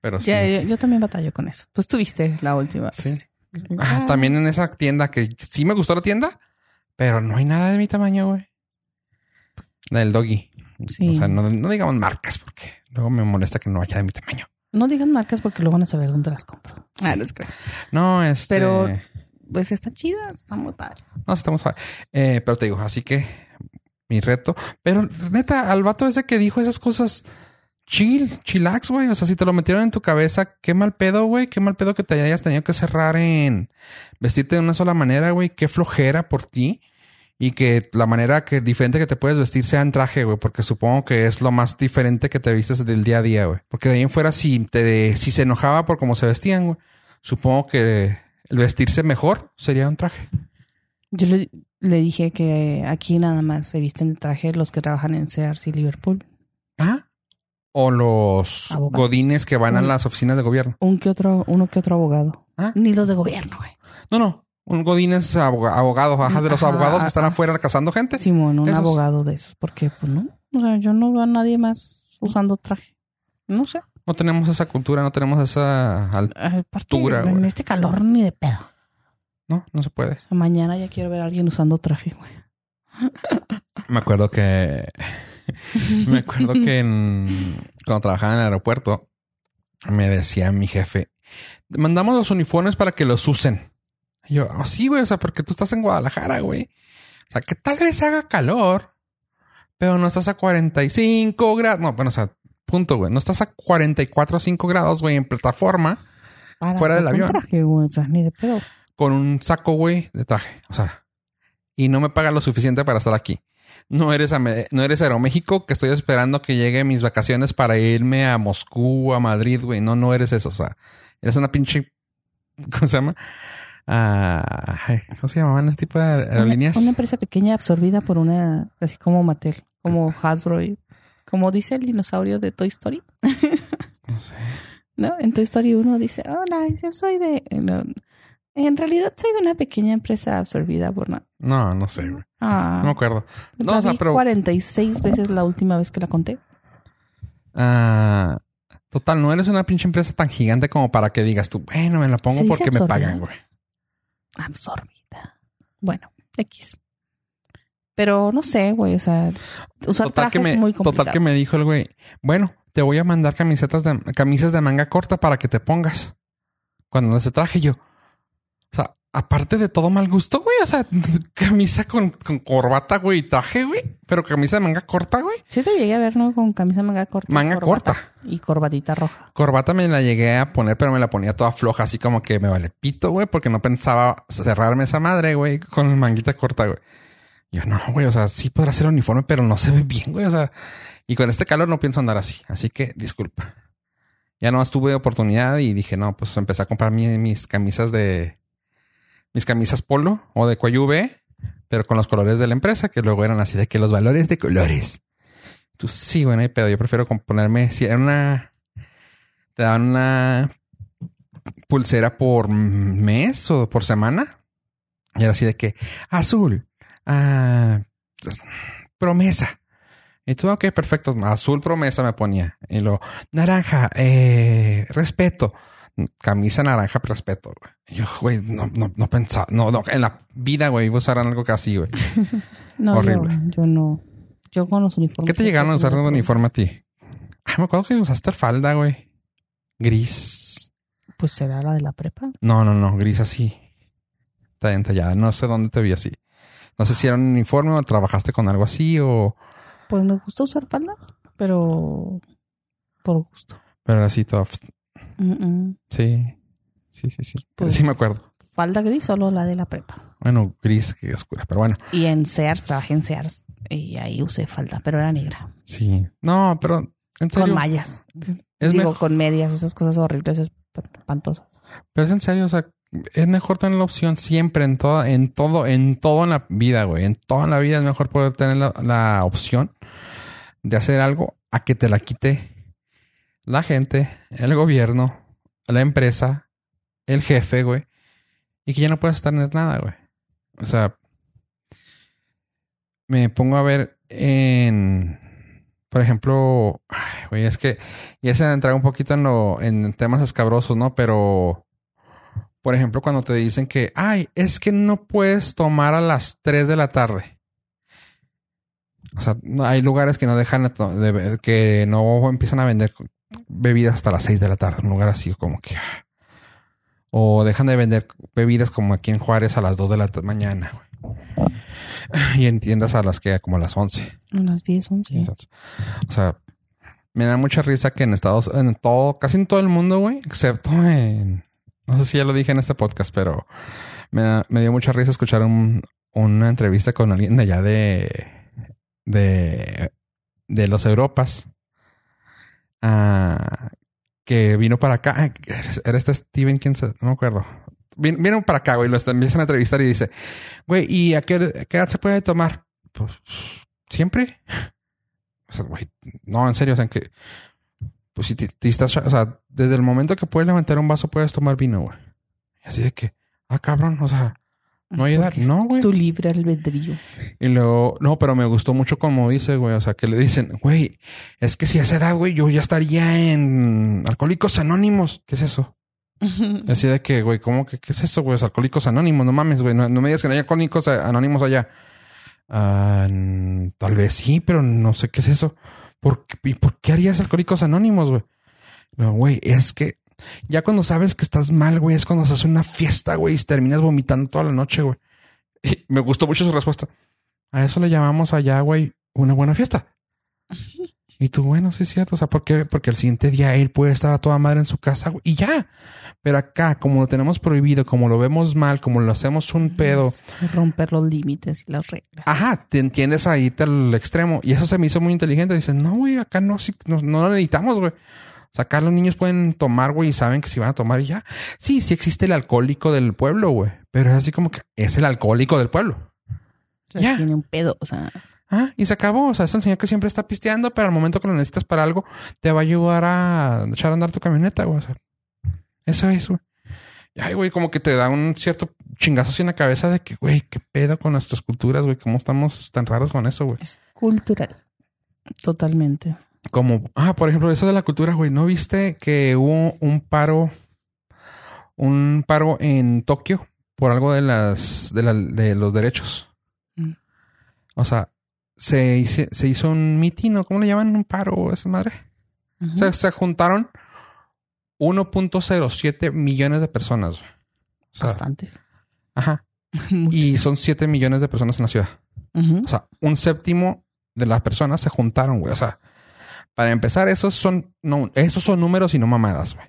Pero sí. Ya, yo, yo también batallo con eso. Pues tuviste la última. Sí. Vez. Ah, también en esa tienda que sí me gustó la tienda, pero no hay nada de mi tamaño, güey. La del doggy. Sí. O sea, no, no digamos marcas porque luego me molesta que no haya de mi tamaño. No digan marcas porque luego van a saber dónde las compro. Ah, no es No, este. Pero- Pues están chidas, están muy padres. No, estamos. Eh, pero te digo, así que mi reto. Pero neta, al vato ese que dijo esas cosas, chill, chillax, güey. O sea, si te lo metieron en tu cabeza, qué mal pedo, güey. Qué mal pedo que te hayas tenido que cerrar en vestirte de una sola manera, güey. Qué flojera por ti. Y que la manera que diferente que te puedes vestir sea en traje, güey. Porque supongo que es lo más diferente que te vistes del día a día, güey. Porque de ahí en fuera, si, te, si se enojaba por cómo se vestían, güey. Supongo que el vestirse mejor sería un traje. Yo le, le dije que aquí nada más se visten de traje los que trabajan en Sears y Liverpool. Ah. O los Abogados. godines que van a las oficinas de gobierno. Un que otro, uno que otro abogado. Ah. Ni los de gobierno, güey. No, no. Un godín es aboga- abogado, ajá, de los Ajá, abogados que están afuera cazando gente. Simón, un Esos. abogado de esos. Porque, pues no. O sea, yo no veo a nadie más usando traje. No sé. No tenemos esa cultura, no tenemos esa... al- Aparte, Dura, en este calor ni de pedo. No, no se puede. O sea, mañana ya quiero ver a alguien usando traje, güey. Me acuerdo que... me acuerdo que en... cuando trabajaba en el aeropuerto, me decía mi jefe, mandamos los uniformes para que los usen. Y yo, "Ah, sí, güey, o sea, porque tú estás en Guadalajara, güey. O sea, que tal vez haga calor, pero no estás a 45 grados. No, bueno, o sea, punto, güey. No estás a 44 o 5 grados, güey, en plataforma Para Fuera del avión. traje, güey. O sea, ni de pedo. con un saco, güey, de traje. O sea, y no me paga lo suficiente para estar aquí. No eres, Ame- no eres Aeroméxico que estoy esperando que llegue mis vacaciones para irme a Moscú, a Madrid, güey. No, no eres eso. O sea, eres una pinche... ¿Cómo se llama? Ah, ¿Cómo se llamaban ese tipo de aerolíneas? Una, una empresa pequeña absorbida por una, así como Mattel, como Hasbro, y- como dice el dinosaurio de Toy Story, No sé. ¿no? En Toy Story 1 dice, hola, yo soy de... no, en realidad soy de una pequeña empresa absorbida por una... No, no sé, güey. Ah, No me acuerdo. No, la o sea, vi pero... 46 veces la última vez que la conté. Ah, total, no eres una pinche empresa tan gigante como para que digas tú, bueno, me la pongo porque me pagan, güey. Absorbida. Bueno, X. Pero no sé, güey, o sea, usar Total que, me, es muy complicado. total que me dijo el güey, bueno, te voy a mandar camisetas de, camisas de manga corta para que te pongas. Cuando se traje yo. Aparte de todo mal gusto, güey. O sea, camisa con, con corbata, güey, y traje, güey. Pero camisa de manga corta, güey. Sí te llegué a ver, ¿no? Con camisa manga corta. Manga corbata corta. Y corbatita roja. Corbata me la llegué a poner, pero me la ponía toda floja, así como que me vale pito, güey, porque no pensaba cerrarme esa madre, güey, con manguita corta, güey. Yo no, güey, o sea, sí podrá ser uniforme, pero no se ve bien, güey, o sea, y con este calor no pienso andar así, así que disculpa. Ya no tuve oportunidad y dije, no, pues empecé a comprar mi- mis camisas de, mis camisas polo o de cuello pero con los colores de la empresa, que luego eran así de que los valores de colores. Tú sí, bueno, hay pedo. Yo prefiero ponerme, si era una, te dan una pulsera por mes o por semana. Y era así de que azul, ah, promesa. Y tú, ok, perfecto. Azul promesa me ponía. Y luego naranja, eh, respeto. Camisa naranja, respeto. güey. Yo, güey, no, no, no pensaba, no, no, en la vida, güey, iba a usar algo que así, güey. No, Horrible. Yo, yo no. Yo con los uniformes. ¿Qué te llegaron a usar de uniforme a ti? Ah, me acuerdo que usaste falda, güey. Gris. Pues será la de la prepa. No, no, no, gris así. Está entallada. No sé dónde te vi así. No sé si era un uniforme o trabajaste con algo así o... Pues me gusta usar faldas, pero por gusto. Pero era así todo... Mm, mm. Sí. Sí, sí, sí. Pues- sí me acuerdo. Falda gris, solo la de la prepa. Bueno, gris que oscura. Pero bueno, Y en Sears, trabajé en Sears. Y ahí usé falda, pero era negra. sí. No, pero... En serio. Con mallas. es Digo, con medias, esas cosas horribles, espantosas. Pero es en serio, o sea, es mejor tener la opción siempre en todo, en todo, en todo en la vida, güey. En toda la vida es mejor poder tener la, la opción de hacer algo a que te la quite la gente, el gobierno, la empresa, el jefe, güey. Y que ya no puedas tener nada, güey. O sea, me pongo a ver en, por ejemplo, ay, güey, es que ya se entra un poquito en lo, en temas escabrosos, ¿no? Pero, por ejemplo, cuando te dicen que, ay, es que no puedes tomar a las 3 de la tarde. O sea, hay lugares que no dejan, de- que no empiezan a vender bebidas hasta las 6 de la tarde. Un lugar así como que... ah. O dejan de vender bebidas como aquí en Juárez a las 2 de la mañana. Y en tiendas a las que como a las 11. A las 10, 11. O sea, me da mucha risa que en Estados en todo, casi en todo el mundo, güey, excepto en, no sé si ya lo dije en este podcast, pero me, da- me dio mucha risa escuchar un- una entrevista con alguien de allá de, de, de los Europas, ah, que vino para acá. Era este Steven, quién se, no me acuerdo. Vin- Vino para acá, güey, lo empiezan a entrevistar y dice, güey, ¿y a qué, edad se puede tomar? Pues siempre. O sea, güey, no, en serio, o sea, que. Pues si te, estás. O sea, desde el momento que puedes levantar un vaso, puedes tomar vino, güey. Así de que, ah, cabrón, o sea, no hay edad. Es No, güey. Tu libre albedrío. Y luego, no, pero me gustó mucho como dice, güey. O sea, que le dicen, güey, es que si a esa edad, güey, yo ya estaría en Alcohólicos Anónimos. ¿Qué es eso? Así de que, güey, ¿cómo que qué es eso, güey? Los Alcohólicos Anónimos, no mames, güey. No, no me digas que no hay Alcohólicos Anónimos allá. Ah, tal vez sí, pero no sé qué es eso. ¿Por qué, ¿Y por qué harías Alcohólicos Anónimos, güey? No, güey, es que ya cuando sabes que estás mal, güey, es cuando se hace una fiesta, güey, y terminas vomitando toda la noche, güey. Y me gustó mucho su respuesta. A eso le llamamos allá, güey, una buena fiesta. Y tú, bueno, sí es cierto. O sea, ¿por qué? Porque el siguiente día él puede estar a toda madre en su casa güey, y ya. Pero acá, como lo tenemos prohibido, como lo vemos mal, como lo hacemos un pedo, Romper los límites y las reglas. ajá, te entiendes ahí al extremo. Y eso se me hizo muy inteligente. Dicen, no, güey, acá no, sí, no, no lo necesitamos, güey. O sea, acá los niños pueden tomar, güey, y saben que si van a tomar y ya. Sí, sí existe el alcohólico del pueblo, güey. Pero es así como que es el alcohólico del pueblo. O sea, Ya. Tiene un pedo, o sea. Ah, y se acabó. O sea, es el señor que siempre está pisteando, pero al momento que lo necesitas para algo, te va a ayudar a echar a andar tu camioneta, güey. O sea, eso es, güey. Ay, güey, como que te da un cierto chingazo así en la cabeza de que, güey, qué pedo con nuestras culturas, güey. ¿Cómo estamos tan raros con eso, güey? Es cultural. Totalmente. Como, ah, por ejemplo, eso de la cultura, güey. ¿No viste que hubo un paro, un paro en Tokio por algo de las, de, la- de los derechos? Mm. O sea, se, hice- se hizo un mitin, ¿no? ¿Cómo le llaman? Un paro, esa madre. Se, se juntaron 1.07 millones de personas. güey. O sea, Bastantes. ajá. Y son 7 millones de personas en la ciudad. O sea, un séptimo de las personas se juntaron, güey. O sea, para empezar, esos son, no, esos son números y no mamadas, güey.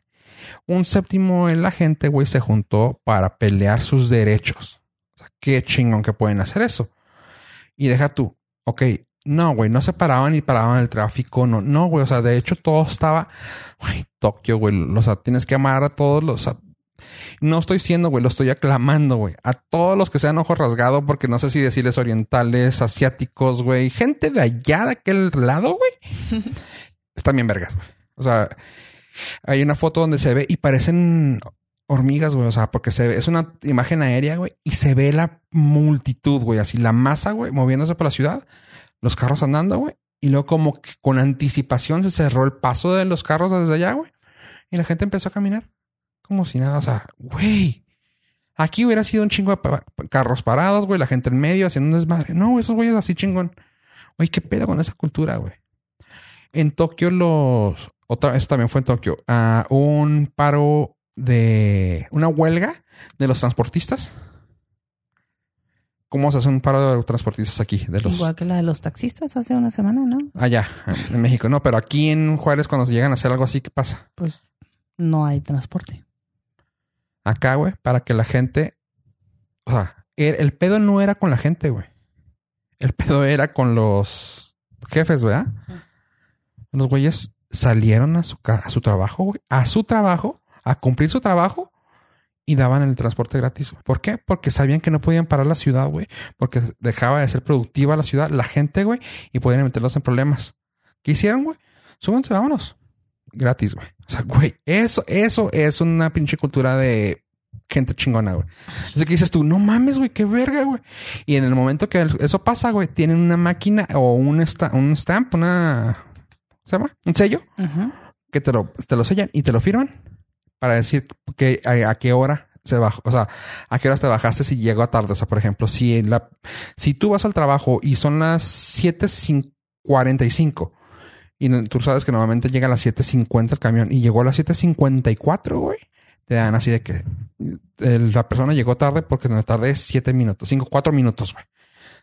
Un séptimo de la gente, güey, se juntó para pelear sus derechos. O sea, qué chingón que pueden hacer eso. Y deja tú, ok, no, güey, no se paraban y paraban el tráfico, no, no, güey, o sea, de hecho todo estaba, güey, Tokio, güey, o sea, tienes que amar a todos los, o sea, no estoy siendo, güey, lo estoy aclamando, güey. A todos los que sean ojos rasgados, porque no sé si decirles orientales, asiáticos, güey. Gente de allá, de aquel lado, güey. Están bien vergas, güey. O sea, hay una foto donde se ve y parecen hormigas, güey. O sea, porque se ve, es una imagen aérea, güey. Y se ve la multitud, güey. Así la masa, güey, moviéndose por la ciudad. Los carros andando, güey. Y luego como que con anticipación se cerró el paso de los carros desde allá, güey. Y la gente empezó a caminar como si nada. O sea, güey. Aquí hubiera sido un chingo de pa- carros parados, güey. La gente en medio haciendo un desmadre. No, esos güeyes así chingón. Güey, qué pedo con esa cultura, güey. En Tokio los... Otra, eso también fue en Tokio. ah, un paro de... Una huelga de los transportistas. ¿Cómo se hace un paro de transportistas aquí? De los... Igual que la de los taxistas hace una semana, ¿no? Allá, en México. No, pero aquí en Juárez cuando llegan a hacer algo así, ¿qué pasa? Pues no hay transporte. Acá, güey, para que la gente. O sea, el, el pedo no era con la gente, güey. El pedo era con los jefes, ¿verdad? Los güeyes salieron a su, a su trabajo, güey, a su trabajo, a cumplir su trabajo y daban el transporte gratis. güey. ¿Por qué? Porque sabían que no podían parar la ciudad, güey, porque dejaba de ser productiva la ciudad, la gente, güey, y podían meterlos en problemas. ¿Qué hicieron, güey? Súbanse, vámonos. Gratis, güey. O sea, güey, eso, eso es una pinche cultura de gente chingona, güey. Así que dices tú, no mames, güey, qué verga, güey. Y en el momento que eso pasa, güey, tienen una máquina o un, esta- un stamp, una. ¿cómo ¿Se llama? Un sello que te lo, te lo sellan y te lo firman para decir que a, a qué hora se bajó, o sea, a qué horas te bajaste si llegó a tarde. O sea, por ejemplo, si la, si tú vas al trabajo y son las 7.45 y no- tú sabes que normalmente llega a las 7.50 el camión y llegó a las 7.54, güey, te dan así de que la persona llegó tarde porque la tarde es 7 minutos, 5, 4 minutos, güey.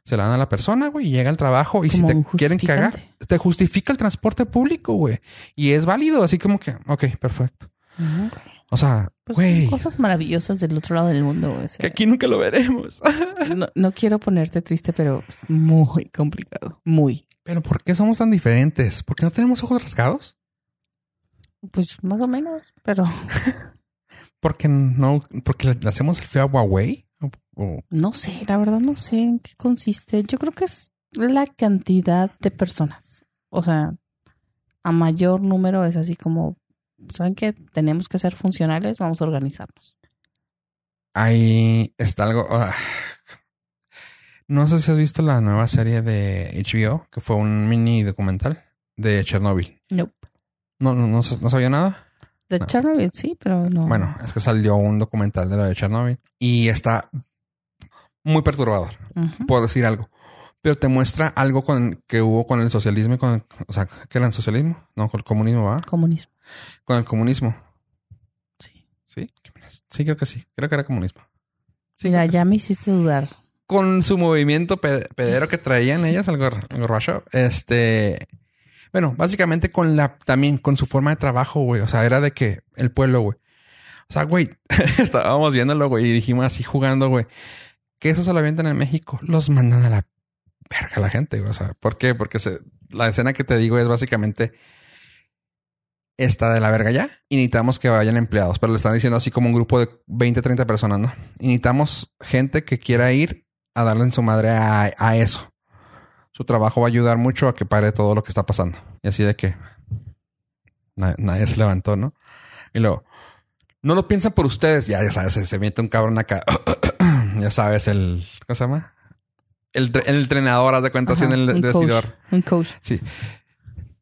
Se la dan a la persona, güey, y llega al trabajo y si te quieren cagar, te justifica el transporte público, güey. Y es válido, así como que, ok, perfecto. Ujú. O sea, Pues güey, son cosas maravillosas del otro lado del mundo. o sea, que aquí nunca lo veremos. no, no quiero ponerte triste, pero es muy complicado. Muy. Pero ¿por qué somos tan diferentes? ¿Por qué no tenemos ojos rasgados? Pues más o menos, pero Porque no, porque le hacemos el feo a Huawei. O- o- no sé, la verdad no sé en qué consiste. Yo creo que es la cantidad de personas. O sea, a mayor número es así como, ¿saben qué? Tenemos que ser funcionales, vamos a organizarnos. ahí está algo. ah. No sé si has visto la nueva serie de HBO, que fue un mini documental de Chernobyl. Nope. No, no, no, no sabía nada. De No. Chernobyl sí, pero no. Bueno, es que salió un documental de lo de Chernobyl y está muy perturbador. Ujú. puedo decir algo. Pero te muestra algo con que hubo con el socialismo y con o sea, ¿qué era el socialismo? No, con el comunismo, ¿va? Comunismo. Con el comunismo. Sí. ¿Sí? Sí, creo que sí. Creo que era comunismo. Sí, Mira, ya me hiciste dudar. Con su movimiento pe- pedero que traían ellas, el, Gor- el Gorbachev, este, Bueno, básicamente con la, también con su forma de trabajo, güey. O sea, era de que el pueblo, güey. O sea, güey, estábamos viéndolo, güey, y dijimos así jugando, güey, que eso se lo avientan en México. Los mandan a la verga la gente, güey. O sea, ¿por qué? Porque se, la escena que te digo es básicamente esta de la verga ya y necesitamos que vayan empleados, pero le están diciendo así como un grupo de 20, 30 personas, ¿no? Y necesitamos gente que quiera ir a darle en su madre a, a eso. Su trabajo va a ayudar mucho a que pare todo lo que está pasando. Y así de que na- nadie se levantó, ¿no? Y luego, no lo piensan por ustedes. Ya, ya sabes, se, se mete un cabrón acá. ya sabes, el. ¿Cómo se llama? El, tre- el entrenador, haz de cuenta, así en Ajá, el coach, vestidor. Un coach. Sí.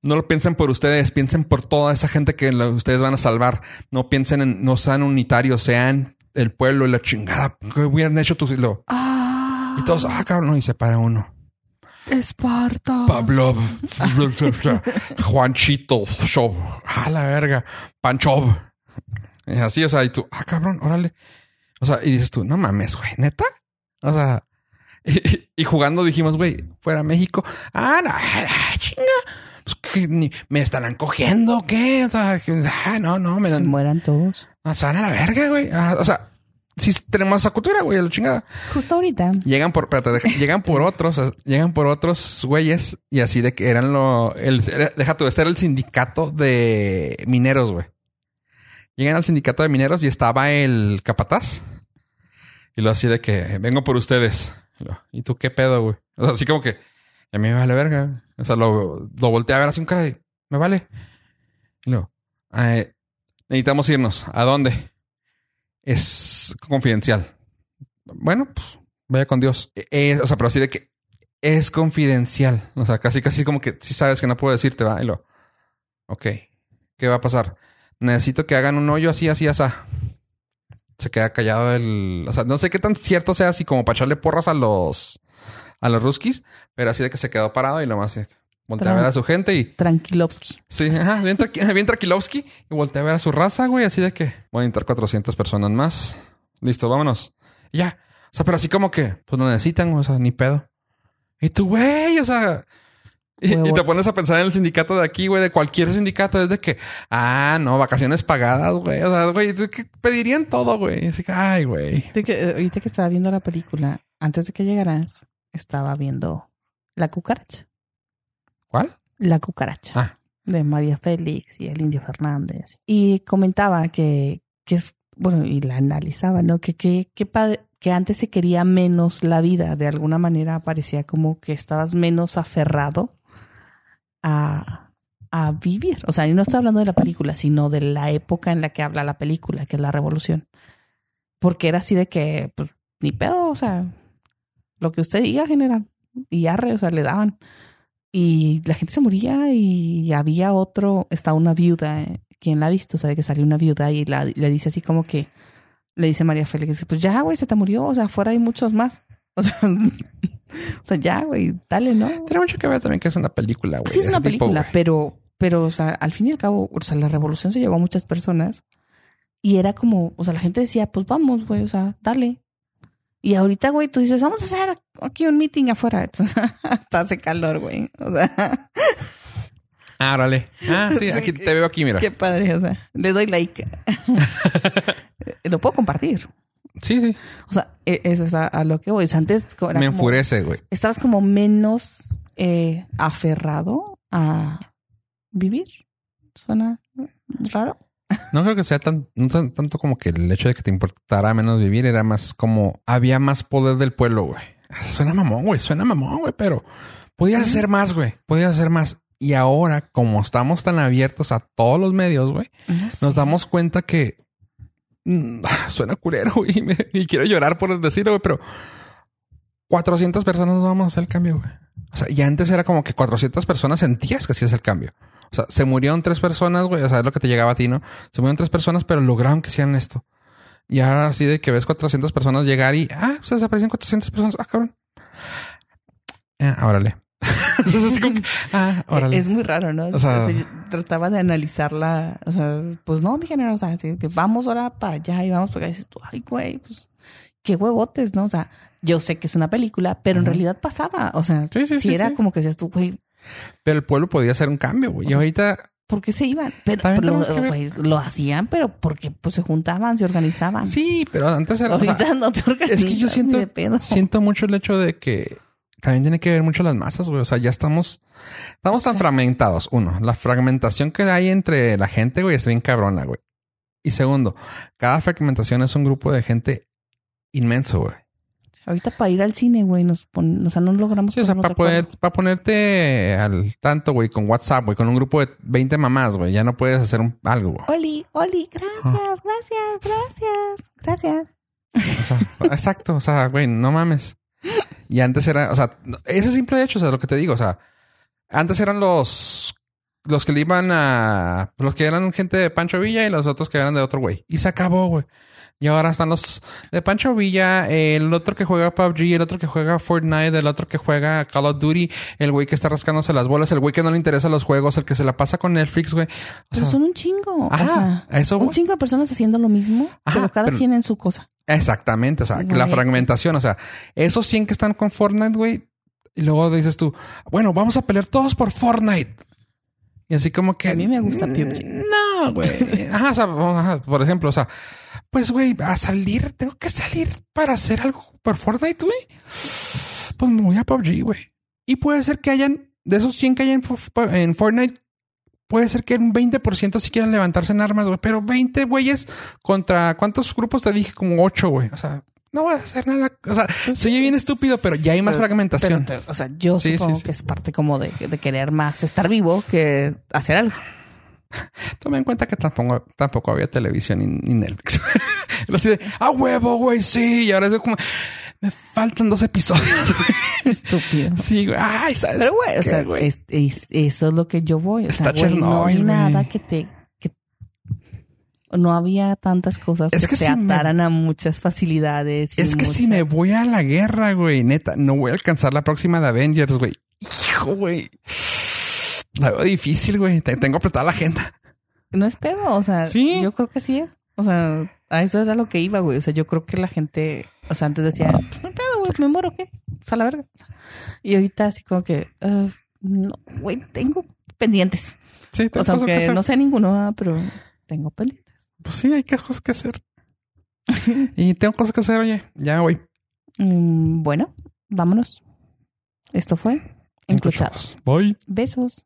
No lo piensen por ustedes, piensen por toda esa gente que lo- ustedes van a salvar. No piensen en, no sean unitarios, sean el pueblo y la chingada. ¿Qué hubieran hecho tus y lo- Ah, Y todos, ah, cabrón, no, y se para uno. Esparta. Pablo, Juanchito, Show, a la verga, Panchov. Y así, o sea, y tú, ah, cabrón, órale. O sea, y dices tú, no mames, güey, neta. O sea, y, y jugando dijimos, güey, fuera México. Ah, no, ah, chinga. Pues, ¿Me estarán cogiendo qué? O sea, ah, no, no, me Se dan. mueran todos. O sea, van a la verga, güey. Ah, o sea, si tenemos esa cultura, güey, a la chingada. Justo ahorita. Llegan por, espérate, deja- llegan por otros, sea, llegan por otros güeyes y así de que eran lo, el, era- deja tú, este era el sindicato de mineros, güey. Llegan al sindicato de mineros y estaba el capataz. Y lo así de que vengo por ustedes. ¿y tú qué pedo, güey? O sea, así como que a mí me vale verga. O sea, lo, lo volteé a ver así un cara de me vale. Y luego, necesitamos irnos. ¿A dónde? Es confidencial. Bueno, pues vaya con Dios. Eh, eh, o sea, pero así de que es confidencial. O sea, casi, casi como que si sabes que no puedo decirte, va. Y lo, ok, ¿qué va a pasar? Necesito que hagan un hoyo así, así, así. Se queda callado el. O sea, no sé qué tan cierto sea así como para echarle porras a los a los ruskis, pero así de que se quedó parado y nomás eh, voltea a ver a su gente y Tranquilovsky. Sí, ajá, bien, tranqui- bien tranquilovsky. Y volteé a ver a su raza, güey. Así de que voy a entrar 400 personas más. Listo, vámonos. Y ya. O sea, pero así como que, pues no necesitan, o sea, ni pedo. Y tú, güey, o sea. Y, y te pones a pensar en el sindicato de aquí, güey, de cualquier sindicato. Es de que, ah, no, vacaciones pagadas, güey. O sea, güey, que pedirían todo, güey. Así que, ay, güey. Que, ahorita que estaba viendo la película, antes de que llegaras, estaba viendo La cucaracha. ¿Cuál? La cucaracha. Ah, de María Félix y el Indio Fernández. Y comentaba que, que es, bueno, y la analizaba, ¿no? Que, que, que, que antes se quería menos la vida, de alguna manera parecía como que estabas menos aferrado a, a vivir. O sea, y no estoy hablando de la película, sino de la época en la que habla la película, que es la revolución. Porque era así de que, pues, ni pedo, o sea, lo que usted diga, general. Y arre, o sea, le daban. Y la gente se moría y había otro, está una viuda, eh, quien la ha visto, sabe que salió una viuda y la, le dice así como que, le dice María Félix, pues ya, güey, se te murió, o sea, afuera hay muchos más. O sea, o sea ya, güey, dale, ¿no? tiene mucho que ver también que es una película, güey. Sí es una tipo, película, pero, pero, o sea, al fin y al cabo, o sea, la revolución se llevó a muchas personas y era como, o sea, la gente decía, pues vamos, güey, o sea, dale. Y ahorita, güey, tú dices, vamos a hacer aquí un meeting afuera. Entonces, hasta hace calor, güey. O sea, Ah, órale. Ah, sí, aquí te veo aquí, mira. qué padre, o sea, le doy like. Lo puedo compartir. Sí, sí. O sea, e- eso es a, a lo que voy. O sea, antes era Me como- enfurece, güey. estabas como menos eh, aferrado a vivir. Suena raro. No creo que sea tan, no tan- tanto como que el hecho de que te importara menos vivir era más como había más poder del pueblo, güey. Suena mamón, güey. Suena mamón, güey, pero podías hacer más, güey. Podías hacer más. Y ahora, como estamos tan abiertos a todos los medios, güey, sé. nos damos cuenta que mm, suena culero, güey. Y, me- y quiero llorar por decirlo, güey, pero 400 personas no vamos a hacer el cambio, güey. O sea, y antes era como que 400 personas sentías que hacías el cambio. O sea, se murieron tres personas, güey. O sea, es lo que te llegaba a ti, ¿no? Se murieron tres personas, pero lograron que hicieran esto. Y ahora así de que ves 400 personas llegar y, ah, se desaparecen 400 personas. Ah, cabrón. Ah, órale. Entonces, así como que, ah, órale. Es muy raro, ¿no? O sea- yo trataba de analizarla. O sea, pues no, mi general, o sea, así que vamos ahora para allá y vamos para acá. Y dices tú, ay, güey, pues qué huevotes, ¿no? O sea, yo sé que es una película, pero en Ujú. realidad pasaba. O sea, Sí, sí, si sí, era sí. como que decías tú, güey, Pero el pueblo podía hacer un cambio, güey. Y ahorita, ¿Por qué se iban? Pero, lo, pues, lo hacían, pero porque pues se juntaban, se organizaban. sí, pero antes era... o sea, Ahorita no te organizas es que yo siento, siento mucho el hecho de que también tiene que ver mucho las masas, güey. O sea, ya estamos, estamos tan fragmentados. Uno, la fragmentación que hay entre la gente, güey, es bien cabrona, güey. Y segundo, cada fragmentación es un grupo de gente inmenso, güey. Ahorita para ir al cine, güey, nos pon- o sea, no logramos Sí, o sea, para de poder, para ponerte al tanto, güey, con WhatsApp, güey, con un grupo de 20 mamás, güey, ya no puedes hacer un, algo, güey. Oli, Oli, gracias, gracias, gracias, gracias. O sea, exacto, o sea, güey, no mames. Y antes era, o sea, ese simple hecho, o sea, lo que te digo, o sea, antes eran los los que le iban a los que eran gente de Pancho Villa y los otros que eran de otro güey. Y se acabó, güey. Y ahora están los de Pancho Villa, el otro que juega PUBG, el otro que juega Fortnite, el otro que juega Call of Duty, el güey que está rascándose las bolas, el güey que no le interesa los juegos, el que se la pasa con Netflix, güey. O Pero sea, son un chingo. ajá, o sea, eso un chingo de personas haciendo lo mismo, Ajá, pero cada pero- quien en su cosa. Exactamente, o sea, la fragmentación, o sea, esos 100 que están con Fortnite, güey, y luego dices tú, bueno, vamos a pelear todos por Fortnite. Y así como que... A mí me gusta PUBG. No, güey. Ajá, o sea, ajá, por ejemplo, o sea, pues, güey, a salir, tengo que salir para hacer algo por Fortnite, güey. Pues me voy a PUBG, güey. Y puede ser que hayan, de esos 100 que hay en, en Fortnite, puede ser que un 20% sí quieran levantarse en armas, güey. Pero 20 güeyes contra, ¿cuántos grupos te dije? Como 8, güey. O sea, no vas a hacer nada. O sea, se oye bien estúpido, pero ya hay más Pero- fragmentación. Pero, o sea, yo Sí, supongo sí, sí. que es parte como de, de querer más estar vivo que hacer algo. Toma en cuenta que tampoco, tampoco había televisión ni, Netflix. Era así de, a huevo, güey, sí. Y ahora es como, me faltan dos episodios. Estúpido. Sí, güey. Ay, ¿sabes? Pero, güey, o sea, güey? es- es- eso es lo que yo voy. O Está sea, güey, no hay nada güey. que te... que- no había tantas cosas Es que, que te si me- ataran a muchas facilidades. Es que si me voy a la guerra, güey, neta, no voy a alcanzar la próxima de Avengers, güey. Hijo, güey. La veo difícil, güey. Te- Tengo apretada la agenda. No es pedo, o sea, Sí. yo creo que sí es. O sea, a eso era lo que iba, güey. O sea, yo creo que la gente, o sea, antes decía, pues no pedo, güey, me muero, ¿qué? O sea, la verga. Y ahorita así como que, ah, no, güey, tengo pendientes. Sí, tengo O sea, cosas que aunque hacer. no sé ninguno, ah, pero tengo pendientes. Pues sí, hay que- cosas que hacer. y tengo cosas que hacer, oye. Ya, güey. Mm, bueno, vámonos. Esto fue Encruchados. Bye. Besos.